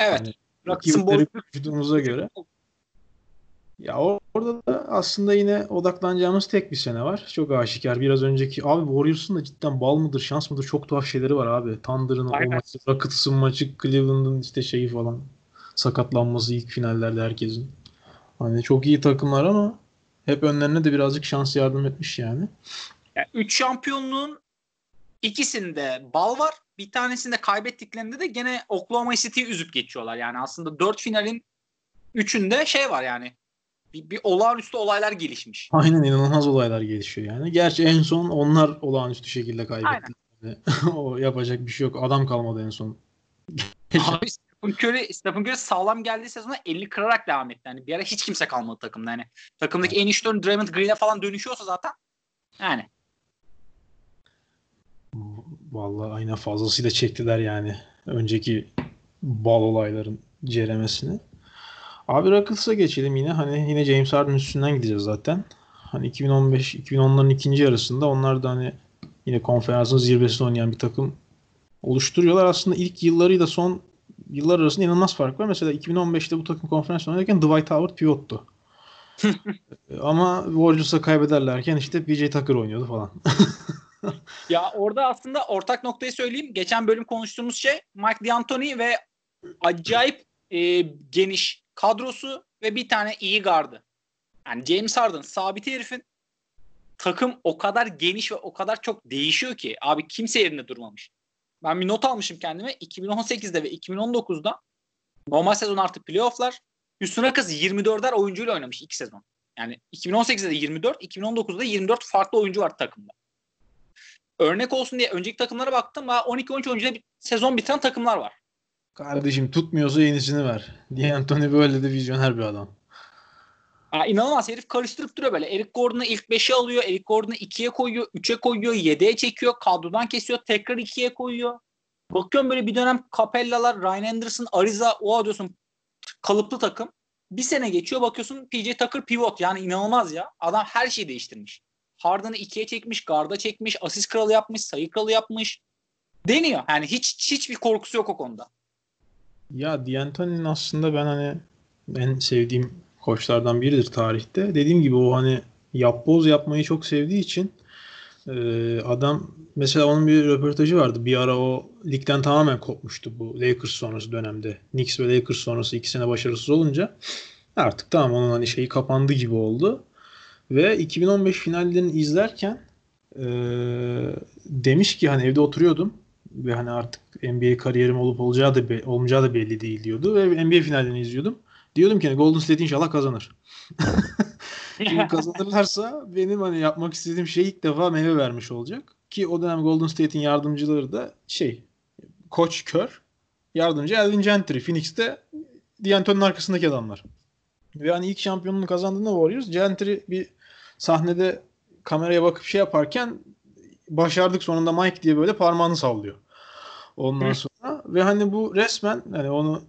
Evet. Hani boyu vücudumuza göre. Ya orada da aslında yine odaklanacağımız tek bir sene var. Çok aşikar. Biraz önceki abi Warriors'ın da cidden bal mıdır şans mıdır çok tuhaf şeyleri var abi. Thunder'ın o maçı, Rockets'ın maçı, Cleveland'ın işte şeyi falan. Sakatlanması ilk finallerde herkesin. Hani çok iyi takımlar ama hep önlerine de birazcık şans yardım etmiş yani. yani üç şampiyonluğun ikisinde bal var. Bir tanesinde kaybettiklerinde de gene Oklahoma City'yi üzüp geçiyorlar. Yani aslında dört finalin üçünde şey var yani bir, bir olağanüstü olaylar gelişmiş. Aynen inanılmaz olaylar gelişiyor yani. Gerçi en son onlar olağanüstü şekilde kaybetti. <laughs> o yapacak bir şey yok. Adam kalmadı en son. Abi Stephen Curry, Stephen Curry sağlam geldiği sezona 50 kırarak devam etti. Yani bir ara hiç kimse kalmadı takımda. Yani takımdaki en işlerin Draymond Green'e falan dönüşüyorsa zaten yani. Vallahi aynen fazlasıyla çektiler yani. Önceki bal olayların ceremesini. Abi Rockets'a geçelim yine. Hani yine James Harden üstünden gideceğiz zaten. Hani 2015-2010'ların ikinci yarısında onlar da hani yine konferansın zirvesinde oynayan bir takım oluşturuyorlar. Aslında ilk yıllarıyla son yıllar arasında inanılmaz fark var. Mesela 2015'te bu takım konferans oynarken Dwight Howard pivottu. <laughs> Ama Warriors'a kaybederlerken işte PJ Tucker oynuyordu falan. <laughs> <laughs> ya orada aslında ortak noktayı söyleyeyim. Geçen bölüm konuştuğumuz şey Mike D'Antoni ve acayip e, geniş kadrosu ve bir tane iyi gardı. Yani James Harden sabit herifin takım o kadar geniş ve o kadar çok değişiyor ki abi kimse yerinde durmamış. Ben bir not almışım kendime 2018'de ve 2019'da normal sezon artı playofflar üstüne kız 24'er oyuncuyla oynamış iki sezon. Yani 2018'de de 24, 2019'da 24 farklı oyuncu var takımda. Örnek olsun diye önceki takımlara baktım. 12-13 oyuncuyla bir sezon bitiren takımlar var. Kardeşim tutmuyorsa yenisini ver. D'Antoni böyle de vizyoner bir adam. Ya inanılmaz herif karıştırıp duruyor böyle. Eric Gordon'u ilk 5'e alıyor. Eric Gordon'u 2'ye koyuyor. 3'e koyuyor. 7'ye çekiyor. Kadrodan kesiyor. Tekrar 2'ye koyuyor. Bakıyorum böyle bir dönem Capella'lar, Ryan Anderson, Ariza o diyorsun kalıplı takım. Bir sene geçiyor bakıyorsun PJ Tucker pivot. Yani inanılmaz ya. Adam her şeyi değiştirmiş. Harden'ı 2'ye çekmiş, garda çekmiş, asist kralı yapmış, sayı kralı yapmış. Deniyor. Yani hiç hiçbir korkusu yok o konuda. Ya D'Antoni'nin aslında ben hani en sevdiğim koçlardan biridir tarihte. Dediğim gibi o hani yapboz yapmayı çok sevdiği için e, adam mesela onun bir röportajı vardı. Bir ara o ligden tamamen kopmuştu bu Lakers sonrası dönemde. Knicks ve Lakers sonrası iki sene başarısız olunca artık tamam onun hani şeyi kapandı gibi oldu. Ve 2015 finallerini izlerken e, demiş ki hani evde oturuyordum ve hani artık NBA kariyerim olup olacağı da be, olmayacağı da belli değil diyordu ve NBA finallerini izliyordum. Diyordum ki hani Golden State inşallah kazanır. <laughs> Çünkü kazanırlarsa benim hani yapmak istediğim şey ilk defa meyve vermiş olacak. Ki o dönem Golden State'in yardımcıları da şey Koç Kör, yardımcı Elvin Gentry. Phoenix'te D'Antoni'nin arkasındaki adamlar. Ve hani ilk şampiyonluğunu kazandığında Warriors Gentry bir sahnede kameraya bakıp şey yaparken başardık sonunda Mike diye böyle parmağını sallıyor. Ondan Hı. sonra ve hani bu resmen hani onu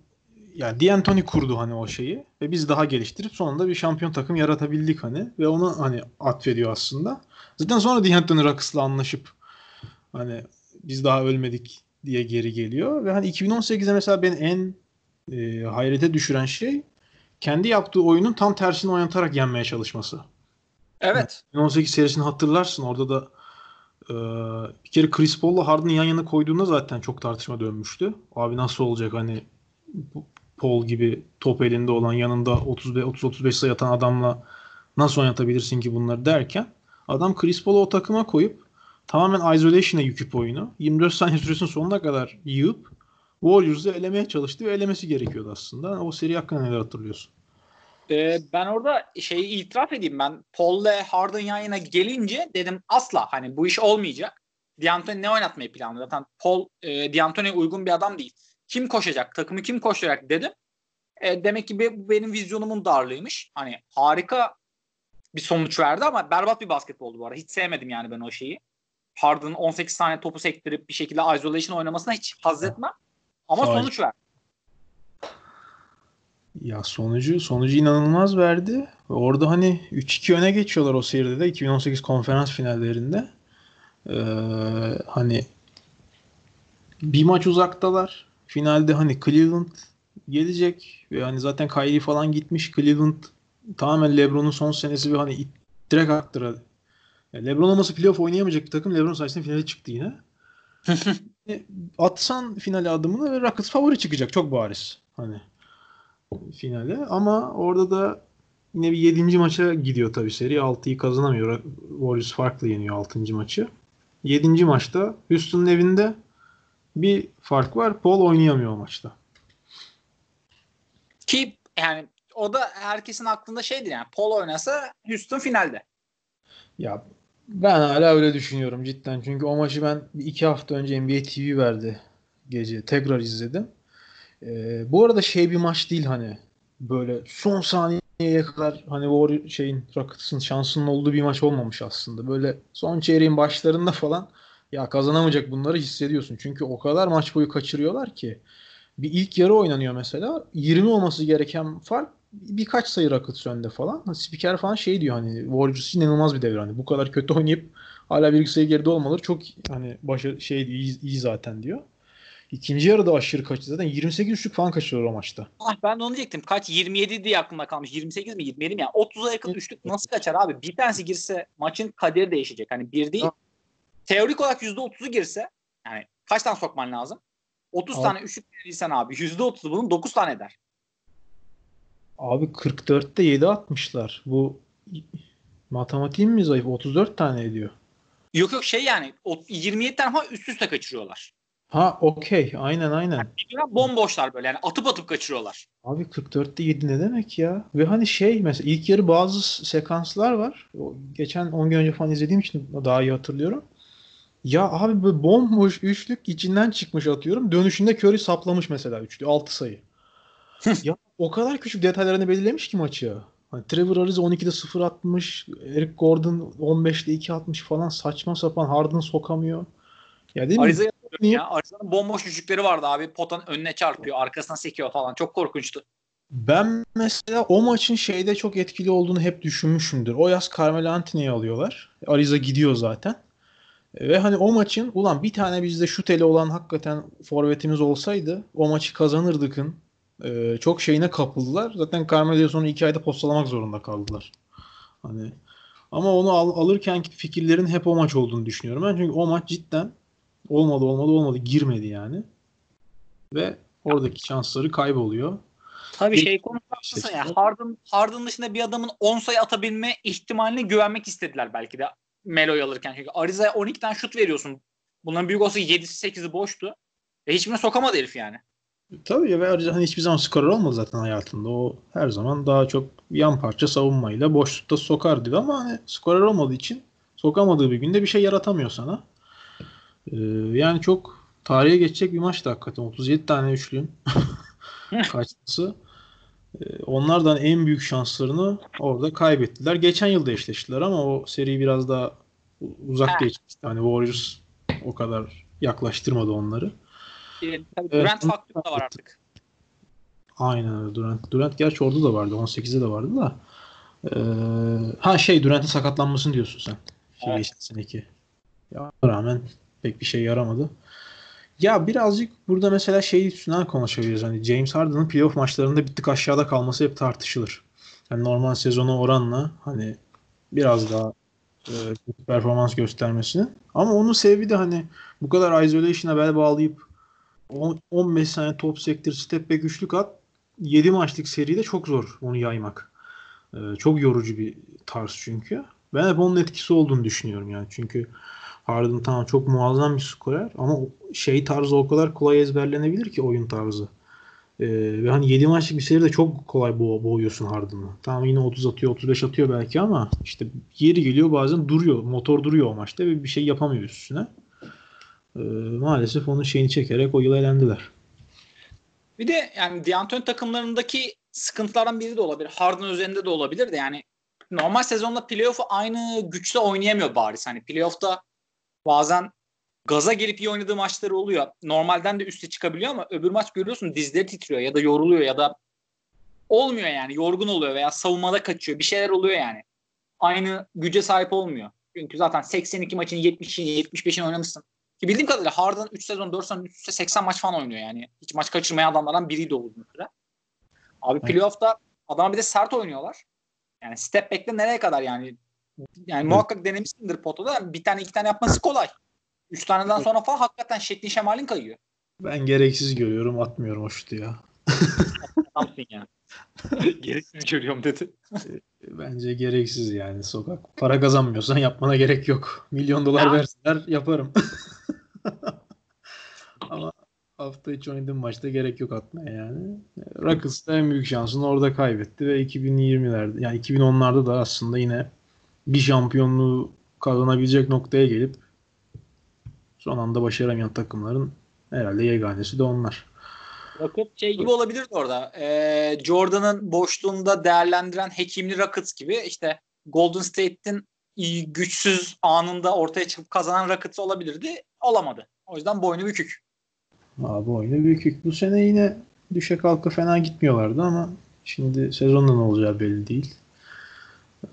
yani D'Antoni kurdu hani o şeyi ve biz daha geliştirip sonunda bir şampiyon takım yaratabildik hani ve onu hani atfediyor aslında. Zaten sonra D'Antoni Rockets'la anlaşıp hani biz daha ölmedik diye geri geliyor ve hani 2018'de mesela beni en e, hayrete düşüren şey kendi yaptığı oyunun tam tersini oynatarak yenmeye çalışması. Evet. 2018 serisini hatırlarsın. Orada da ee, bir kere Chris Paul'la Harden'ı yan yana koyduğunda zaten çok tartışma dönmüştü. Abi nasıl olacak hani Paul gibi top elinde olan yanında 30-35 sayı atan adamla nasıl oynatabilirsin ki bunları derken adam Chris Paul'u o takıma koyup tamamen isolation'a yüküp oyunu 24 saniye süresinin sonuna kadar yığıp Warriors'ı elemeye çalıştı ve elemesi gerekiyordu aslında. O seri hakkında neler hatırlıyorsun? Ee, ben orada şeyi itiraf edeyim ben. Paul ile Harden yan yana gelince dedim asla hani bu iş olmayacak. D'Antoni ne oynatmayı planlıyor? Zaten Paul e, D'Antoni'ye uygun bir adam değil. Kim koşacak? Takımı kim koşacak dedim. E, demek ki bu benim vizyonumun darlığıymış. Hani harika bir sonuç verdi ama berbat bir basketboldu bu arada. Hiç sevmedim yani ben o şeyi. Harden'ın 18 tane topu sektirip bir şekilde isolation oynamasına hiç haz etmem. Ama Hayır. sonuç verdi. Ya sonucu sonucu inanılmaz verdi. Orada hani 3-2 öne geçiyorlar o seride de 2018 konferans finallerinde. Ee, hani bir maç uzaktalar. Finalde hani Cleveland gelecek ve hani zaten Kyrie falan gitmiş. Cleveland tamamen LeBron'un son senesi ve hani direkt aktıra. Yani LeBron olmasa playoff oynayamayacak bir takım LeBron sayesinde finale çıktı yine. <laughs> Atsan finale adımını ve Rockets favori çıkacak çok bariz. Hani finale ama orada da yine bir 7. maça gidiyor tabii seri. 6'yı kazanamıyor. Warriors farklı yeniyor 6. maçı. 7. maçta Houston'un evinde bir fark var. Paul oynayamıyor o maçta. Ki yani o da herkesin aklında şeydir yani Paul oynasa Houston finalde. Ya ben hala öyle düşünüyorum cidden. Çünkü o maçı ben iki hafta önce NBA TV verdi gece. Tekrar izledim. Ee, bu arada şey bir maç değil hani böyle son saniyeye kadar hani Warrior şeyin Rockets'ın şansının olduğu bir maç olmamış aslında. Böyle son çeyreğin başlarında falan ya kazanamayacak bunları hissediyorsun. Çünkü o kadar maç boyu kaçırıyorlar ki. Bir ilk yarı oynanıyor mesela. 20 olması gereken fark birkaç sayı Rockets önde falan. Spiker falan şey diyor hani Warriors inanılmaz bir devre. Hani bu kadar kötü <laughs> oynayıp hala bir sayı geride olmaları çok hani başa şey iyi, iyi zaten diyor. İkinci yarıda aşırı kaçtı. Zaten 28 üçlük falan kaçırıyor o maçta. Ah ben de onu diyecektim. Kaç? 27 diye aklımda kalmış. 28 mi 27 mi? Yani 30'a yakın üçlük nasıl kaçar abi? Bir tanesi girse maçın kaderi değişecek. Hani bir değil. Teorik olarak %30'u girse yani kaç tane sokman lazım? 30 abi. tane üçlük verirsen abi %30'u bunun 9 tane eder. Abi 44'te 7 atmışlar. Bu matematiğim mi zayıf? 34 tane ediyor. Yok yok şey yani 27 tane falan üst üste kaçırıyorlar. Ha okey. Aynen aynen. Yani bomboşlar böyle yani atıp atıp kaçırıyorlar. Abi 44'te 7 ne demek ya? Ve hani şey mesela ilk yarı bazı sekanslar var. Geçen 10 gün önce falan izlediğim için daha iyi hatırlıyorum. Ya abi böyle bomboş üçlük içinden çıkmış atıyorum. Dönüşünde Curry saplamış mesela üçlü. 6 sayı. Ya o kadar küçük detaylarını belirlemiş ki maçı. Hani Trevor Ariza 12'de 0 atmış. Eric Gordon 15'de 2 atmış falan. Saçma sapan Harden sokamıyor. Ya değil Ariza'ya mi? ya. Ariza'nın bomboş üçlükleri vardı abi. Potanın önüne çarpıyor. Arkasına sekiyor falan. Çok korkunçtu. Ben mesela o maçın şeyde çok etkili olduğunu hep düşünmüşümdür. O yaz Carmelo Anthony'yi alıyorlar. Ariza gidiyor zaten. Ve hani o maçın ulan bir tane bizde şu teli olan hakikaten forvetimiz olsaydı o maçı kazanırdıkın e, çok şeyine kapıldılar. Zaten Carmelo'yu sonra iki ayda postalamak zorunda kaldılar. Hani ama onu al, alırken fikirlerin hep o maç olduğunu düşünüyorum ben. Çünkü o maç cidden olmadı olmadı olmadı girmedi yani. Ve oradaki şansları kayboluyor. Tabii şey konusunda ya. Harden, Harden dışında bir adamın 10 sayı atabilme ihtimaline güvenmek istediler belki de Melo'yu alırken. Çünkü Ariza'ya 12 tane şut veriyorsun. Bunların büyük olsa 7'si 8'i boştu. Ve hiçbirine sokamadı herif yani. Tabii ya ve Ariza hani hiçbir zaman skorer olmadı zaten hayatında. O her zaman daha çok yan parça savunmayla boşlukta sokar diyor ama hani skorer olmadığı için sokamadığı bir günde bir şey yaratamıyor sana. Ee, yani çok tarihe geçecek bir maçtı hakikaten. 37 tane üçlüğün <laughs> kaçması. Ee, onlardan en büyük şanslarını orada kaybettiler. Geçen yılda eşleştiler ama o seri biraz daha uzak geçmişti. Hani Warriors o kadar yaklaştırmadı onları. Ee, tabii Durant evet, faktörü de var artık. Aynen öyle. Durant, Durant gerçi orada da vardı. 18'de de vardı da. Ee, ha şey Durant'ın sakatlanmasını diyorsun sen. Şey, evet. Geçen seneki. Ya rağmen pek bir şey yaramadı. Ya birazcık burada mesela şey üstünden konuşabiliriz. Hani James Harden'ın playoff maçlarında bir tık aşağıda kalması hep tartışılır. Yani normal sezona oranla hani biraz daha e, performans göstermesini. Ama onun sebebi de hani bu kadar isolation'a bel bağlayıp 15 saniye top sektir, step back üçlük at 7 maçlık seride çok zor onu yaymak. E, çok yorucu bir tarz çünkü. Ben hep onun etkisi olduğunu düşünüyorum yani. Çünkü Harden tamam çok muazzam bir skorer ama şey tarzı o kadar kolay ezberlenebilir ki oyun tarzı. Ee, ve hani 7 maçlık bir seride çok kolay bo- boğuyorsun Harden'ı. Tamam yine 30 atıyor 35 atıyor belki ama işte yeri geliyor bazen duruyor. Motor duruyor o maçta ve bir şey yapamıyor üstüne. Ee, maalesef onun şeyini çekerek o yıl elendiler. Bir de yani D'Antoni takımlarındaki sıkıntılardan biri de olabilir. Harden üzerinde de olabilir de yani normal sezonda playoff'u aynı güçte oynayamıyor bariz. Hani playoff'ta bazen gaza gelip iyi oynadığı maçları oluyor. Normalden de üste çıkabiliyor ama öbür maç görüyorsun dizleri titriyor ya da yoruluyor ya da olmuyor yani yorgun oluyor veya savunmada kaçıyor. Bir şeyler oluyor yani. Aynı güce sahip olmuyor. Çünkü zaten 82 maçın 70'ini 75'ini oynamışsın. Ki bildiğim kadarıyla Harden 3 sezon 4 sezon üst üste 80 maç falan oynuyor yani. Hiç maç kaçırmayan adamlardan biriydi o uzun süre. Abi playoff'ta adama bir de sert oynuyorlar. Yani step back'te nereye kadar yani? Yani evet. muhakkak denemişsindir potada. Bir tane iki tane yapması kolay. Üç taneden sonra falan hakikaten şeklin şemalin kayıyor. Ben gereksiz görüyorum. Atmıyorum o şutu ya. <laughs> Adamsın ya. <laughs> gereksiz görüyorum dedi. Bence gereksiz yani sokak. Para kazanmıyorsan yapmana gerek yok. Milyon dolar ya. versinler yaparım. <laughs> <laughs> Ama hafta içi oynadığım maçta gerek yok atmaya yani. Rockets da en büyük şansını orada kaybetti ve 2020'lerde yani 2010'larda da aslında yine bir şampiyonluğu kazanabilecek noktaya gelip son anda başaramayan takımların herhalde yeganesi de onlar. Rocket şey gibi olabilirdi orada. Ee, Jordan'ın boşluğunda değerlendiren hekimli Rockets gibi işte Golden State'in güçsüz anında ortaya çıkıp kazanan Rockets olabilirdi. Olamadı. O yüzden boynu bükük. Abi boynu bükük. Bu sene yine düşe kalka fena gitmiyorlardı ama şimdi sezonda ne olacağı belli değil.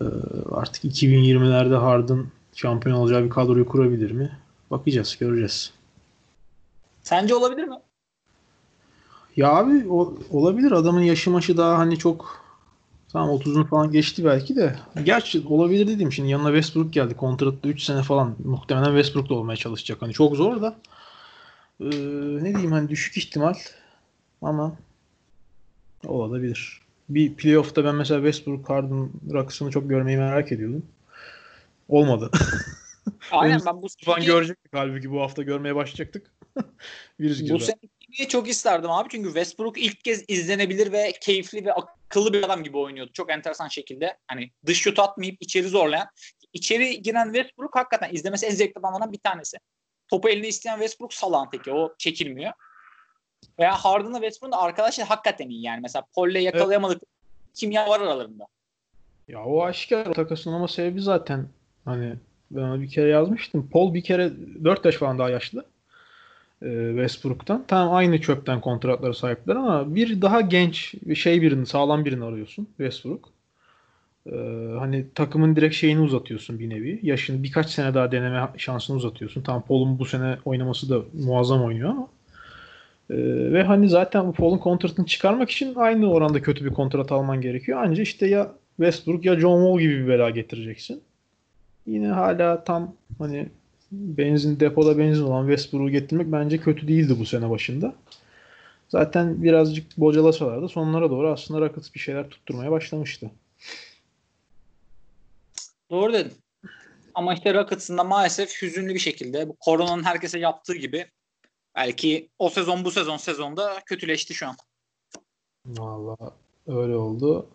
Ee, artık 2020'lerde Harden şampiyon olacağı bir kadroyu kurabilir mi? Bakacağız, göreceğiz. Sence olabilir mi? Ya abi o, olabilir. Adamın yaşı maşı daha hani çok tamam 30'unu falan geçti belki de. Gerçi olabilir dedim şimdi yanına Westbrook geldi. Kontratlı 3 sene falan muhtemelen Westbrook'ta olmaya çalışacak. Hani çok zor da. Ee, ne diyeyim hani düşük ihtimal ama olabilir. Bir playoff'ta ben mesela Westbrook Harden rakısını çok görmeyi merak ediyordum. Olmadı. <laughs> Aynen ben bu falan görecektik halbuki bu hafta görmeye başlayacaktık. <laughs> bu sene çok isterdim abi çünkü Westbrook ilk kez izlenebilir ve keyifli ve akıllı bir adam gibi oynuyordu. Çok enteresan şekilde. Hani dış şut atmayıp içeri zorlayan. İçeri giren Westbrook hakikaten izlemesi en zevkli adamlardan bir tanesi. Topu eline isteyen Westbrook salağın teki. O çekilmiyor. Veya Harden'la Westbrook'un da arkadaşlar hakikaten iyi yani. Mesela Paul'le yakalayamadık. Evet. Kimya var aralarında. Ya o aşikar takasın ama sebebi zaten hani ben bir kere yazmıştım. Paul bir kere 4 yaş falan daha yaşlı. E, Westbrook'tan. Tam aynı çöpten kontratları sahipler ama bir daha genç bir şey birini, sağlam birini arıyorsun Westbrook. Ee, hani takımın direkt şeyini uzatıyorsun bir nevi. Yaşını birkaç sene daha deneme şansını uzatıyorsun. Tam Paul'un bu sene oynaması da muazzam oynuyor ama ee, ve hani zaten Paul'un kontratını çıkarmak için aynı oranda kötü bir kontrat alman gerekiyor. Ancak işte ya Westbrook ya John Wall gibi bir bela getireceksin. Yine hala tam hani benzin depoda benzin olan Westbrook'u getirmek bence kötü değildi bu sene başında. Zaten birazcık bocalasalar da sonlara doğru aslında Rockets bir şeyler tutturmaya başlamıştı. Doğru dedin. Ama işte Rockets'ın da maalesef hüzünlü bir şekilde bu koronanın herkese yaptığı gibi belki o sezon bu sezon sezonda kötüleşti şu an. Valla öyle oldu.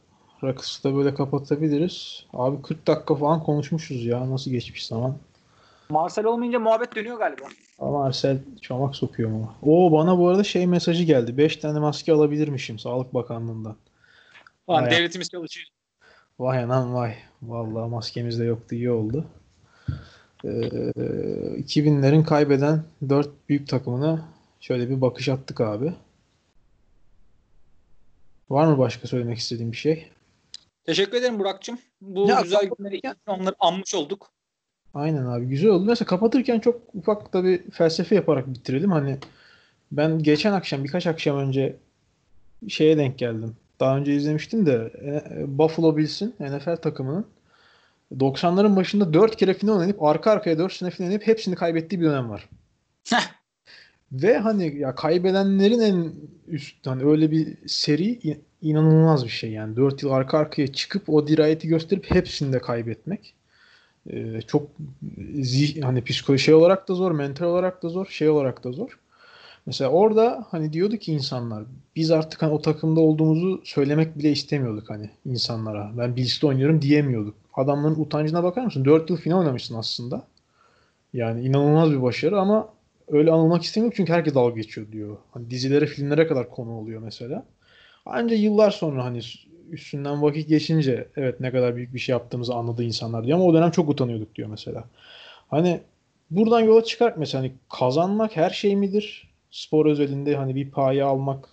Rockets'ı da böyle kapatabiliriz. Abi 40 dakika falan konuşmuşuz ya. Nasıl geçmiş zaman. Marcel olmayınca muhabbet dönüyor galiba. Ama Marcel çomak sokuyor mu? Oo bana bu arada şey mesajı geldi. 5 tane maske alabilirmişim Sağlık Bakanlığı'ndan. Lan Vay devletimiz çalışıyor. Vay anam vay. Vallahi maskemiz de yoktu iyi oldu. Ee, 2000'lerin kaybeden 4 büyük takımına şöyle bir bakış attık abi. Var mı başka söylemek istediğim bir şey? Teşekkür ederim Burak'cığım. Bu ya, güzel günleri onları anmış olduk. Aynen abi güzel oldu. Mesela kapatırken çok ufak da bir felsefe yaparak bitirelim. Hani ben geçen akşam birkaç akşam önce şeye denk geldim. Daha önce izlemiştim de e, Buffalo Bills'in NFL takımının 90'ların başında 4 kere final oynayıp arka arkaya 4 sene final oynayıp hepsini kaybettiği bir dönem var. Ve hani ya kaybedenlerin en üst hani öyle bir seri inanılmaz bir şey yani. 4 yıl arka arkaya çıkıp o dirayeti gösterip hepsini de kaybetmek. Ee, çok zih, hani psikoloji şey olarak da zor, mental olarak da zor, şey olarak da zor. Mesela orada hani diyordu ki insanlar biz artık hani o takımda olduğumuzu söylemek bile istemiyorduk hani insanlara. Ben Bills'te oynuyorum diyemiyorduk. Adamların utancına bakar mısın? 4 yıl final oynamışsın aslında. Yani inanılmaz bir başarı ama öyle anılmak istemiyor çünkü herkes dalga geçiyor diyor. Hani dizilere, filmlere kadar konu oluyor mesela. Ancak yıllar sonra hani üstünden vakit geçince evet ne kadar büyük bir şey yaptığımızı anladı insanlar diyor ama o dönem çok utanıyorduk diyor mesela. Hani buradan yola çıkarak mesela hani kazanmak her şey midir? Spor özelinde hani bir payı almak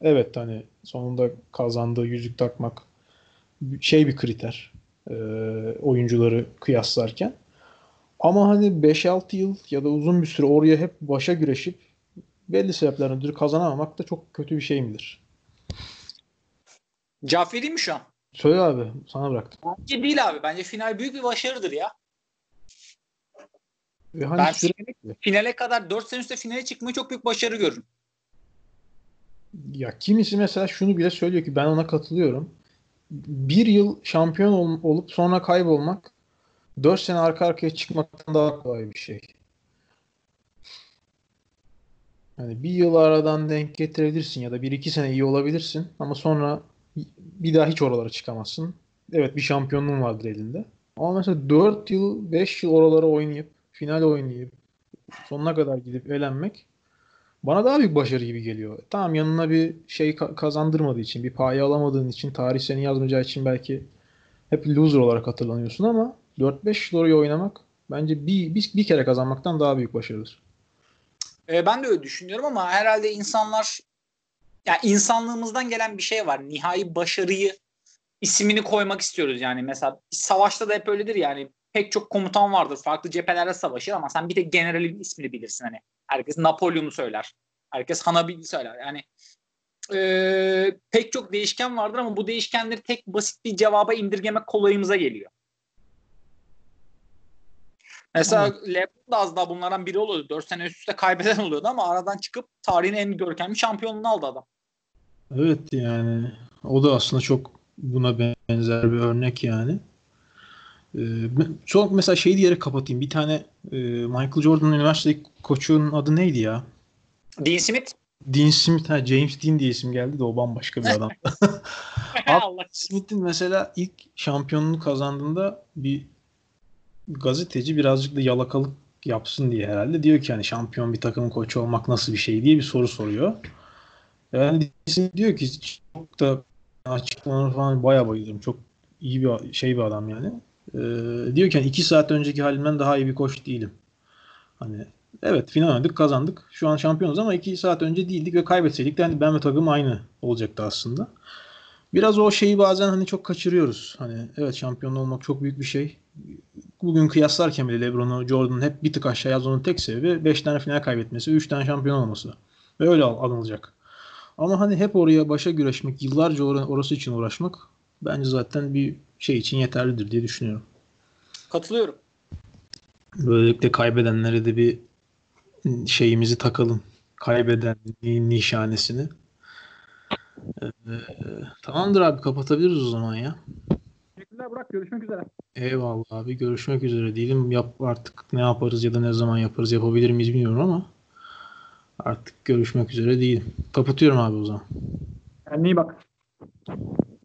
evet hani sonunda kazandığı yüzük takmak şey bir kriter e, oyuncuları kıyaslarken. Ama hani 5-6 yıl ya da uzun bir süre oraya hep başa güreşip belli sebeplerden ötürü kazanamamak da çok kötü bir şey midir? Cevap vereyim mi şu an? Söyle abi sana bıraktım. Bence değil abi. Bence final büyük bir başarıdır ya. Ve hani Ben finale, finale kadar 4 sene üstte finale çıkmayı çok büyük başarı görürüm. ya kimisi mesela şunu bile söylüyor ki ben ona katılıyorum. Bir yıl şampiyon ol- olup sonra kaybolmak 4 sene arka arkaya çıkmaktan daha kolay bir şey. Yani bir yıl aradan denk getirebilirsin ya da bir iki sene iyi olabilirsin ama sonra bir daha hiç oralara çıkamazsın. Evet bir şampiyonluğun vardır elinde. Ama mesela 4 yıl 5 yıl oralara oynayıp final oynayıp sonuna kadar gidip elenmek bana daha büyük başarı gibi geliyor. Tamam yanına bir şey ka- kazandırmadığı için, bir paye alamadığın için, tarih seni yazmayacağı için belki hep loser olarak hatırlanıyorsun ama 4-5 yıl oraya oynamak bence bir, bir, bir kere kazanmaktan daha büyük başarıdır. Ee, ben de öyle düşünüyorum ama herhalde insanlar ya insanlığımızdan gelen bir şey var. Nihai başarıyı ismini koymak istiyoruz yani. Mesela savaşta da hep öyledir yani. Pek çok komutan vardır. Farklı cephelerde savaşır ama sen bir de generalin ismini bilirsin hani. Herkes Napolyon'u söyler. Herkes Hanabi'yi söyler. Yani ee, pek çok değişken vardır ama bu değişkenleri tek basit bir cevaba indirgemek kolayımıza geliyor. Mesela LeBron da az daha bunlardan biri oluyordu. 4 sene üst üste kaybeden oluyordu ama aradan çıkıp tarihin en görkemli şampiyonluğunu aldı adam. Evet yani o da aslında çok buna benzer bir örnek yani. Ee, çok mesela şey diyerek kapatayım. Bir tane e, Michael Jordan'ın üniversite koçunun adı neydi ya? Dean Smith. Dean Smith, ha, James Dean diye isim geldi de o bambaşka bir adam. <laughs> <laughs> Allah Smith'in mesela ilk şampiyonluğu kazandığında bir gazeteci birazcık da yalakalık yapsın diye herhalde diyor ki hani şampiyon bir takımın koçu olmak nasıl bir şey diye bir soru soruyor. Yani diyor ki çok da açıklamaları falan bayağı bayılıyorum. Çok iyi bir şey bir adam yani. Ee, diyor ki hani iki saat önceki halimden daha iyi bir koç değilim. Hani evet final oynadık kazandık. Şu an şampiyonuz ama iki saat önce değildik ve kaybetseydik de hani ben ve takım aynı olacaktı aslında. Biraz o şeyi bazen hani çok kaçırıyoruz. Hani evet şampiyon olmak çok büyük bir şey. Bugün kıyaslarken bile LeBron'u, Jordan'ın hep bir tık aşağı yazmanın tek sebebi 5 tane final kaybetmesi, 3 tane şampiyon olması. Ve öyle anılacak. Ama hani hep oraya başa güreşmek, yıllarca or- orası için uğraşmak bence zaten bir şey için yeterlidir diye düşünüyorum. Katılıyorum. Böylelikle kaybedenlere de bir şeyimizi takalım. Kaybeden nişanesini. Ee, tamamdır abi kapatabiliriz o zaman ya. Teşekkürler Burak. Görüşmek üzere. Eyvallah abi görüşmek üzere diyelim. Yap artık ne yaparız ya da ne zaman yaparız yapabilir miyiz bilmiyorum ama artık görüşmek üzere değilim. Kapatıyorum abi o zaman. Kendine iyi bak.